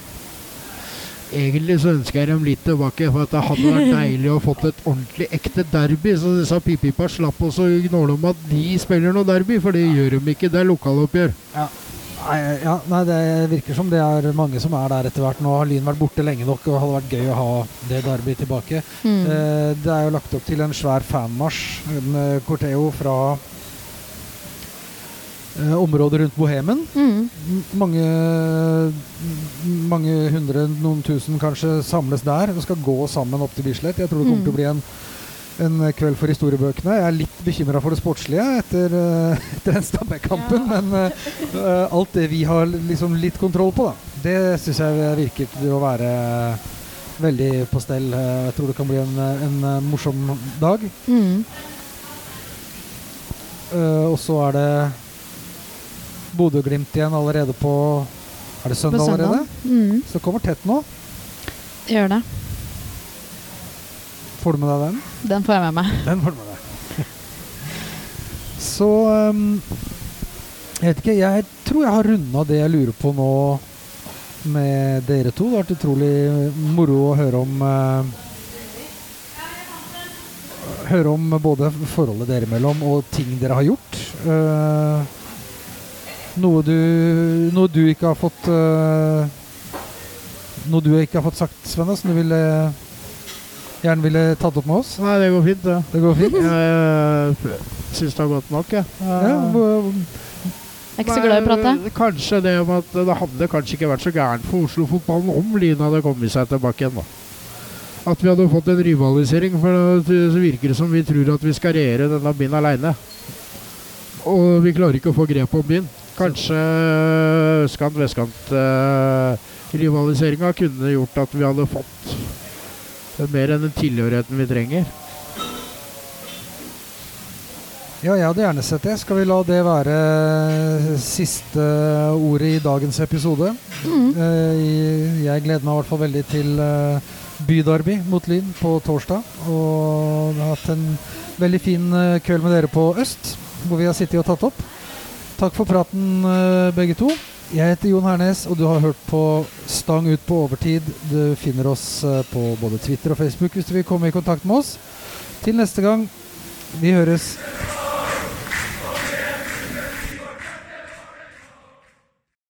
Egentlig så ønsker jeg dem litt tilbake, for at det hadde vært deilig å fått et ordentlig ekte derby. Så disse Pipipa slapp oss å gnåle om at de spiller noe derby, for det gjør de ikke. Det er lokaloppgjør. Nei, ja, nei, det virker som det er mange som er der etter hvert. Nå har Lyn vært borte lenge nok, og det hadde vært gøy å ha det derby tilbake. Mm. Eh, det er jo lagt opp til en svær fanmarsj, eh, corteo fra eh, området rundt Bohemen. Mm. Mange, mange hundre, noen tusen kanskje, samles der og skal gå sammen opp til Bislett. Jeg tror det kommer Mm. til å bli en, en kveld for historiebøkene. Jeg er litt bekymra for det sportslige etter, eh, etter den Stabæk-kampen, men eh, eh, alt det vi har liksom litt kontroll på, da, det syns jeg virker til å være veldig på stell. Jeg tror det kan bli en, en eh, morsom dag. Mm. Uh, og så er det Bodø-Glimt igjen allerede på Er det søndag søndag. allerede? Mm. Så det kommer tett nå. Gjør det. Får du med deg den? Den får jeg med meg. Den får du med deg. Så um, Jeg vet ikke. Jeg tror jeg har runda det jeg lurer på nå med dere to. Det har vært utrolig moro å høre om uh, Høre om både forholdet dere imellom og ting dere har gjort. Eh, noe du Noe du ikke har fått eh, Noe du ikke har fått sagt, Svenne, som du ville gjerne ville tatt opp med oss? Nei, det går fint, det. Det går fint? Jeg syns det har gått nok, jeg. Ja, hvor- Jeg er ikke så glad i å prate. Kanskje det om at det hadde kanskje ikke vært så gærent for Oslo-fotballen om Lyn hadde kommet seg tilbake igjen. da. At vi hadde fått en rivalisering, for det virker som vi tror at vi skal regjere denne byen aleine. Og vi klarer ikke å få grep om byen. Kanskje østkant-vestkant-rivaliseringa kunne gjort at vi hadde fått mer enn den tilhørigheten vi trenger. Ja, jeg hadde gjerne sett det. Skal vi la det være siste ordet i dagens episode? Mm. Eh, Jeg gleder meg i hvert fall veldig til eh, byderby mot Lyn på torsdag. Og har hatt en veldig fin eh, kveld med dere på Øst, hvor vi har sittet og tatt opp. Takk for praten, eh, begge to. Jeg heter Jon Hernes, og du har hørt på Stang ut på overtid. Du finner oss eh, på både Twitter og Facebook hvis du vil komme i kontakt med oss. Til neste gang, Vi høres.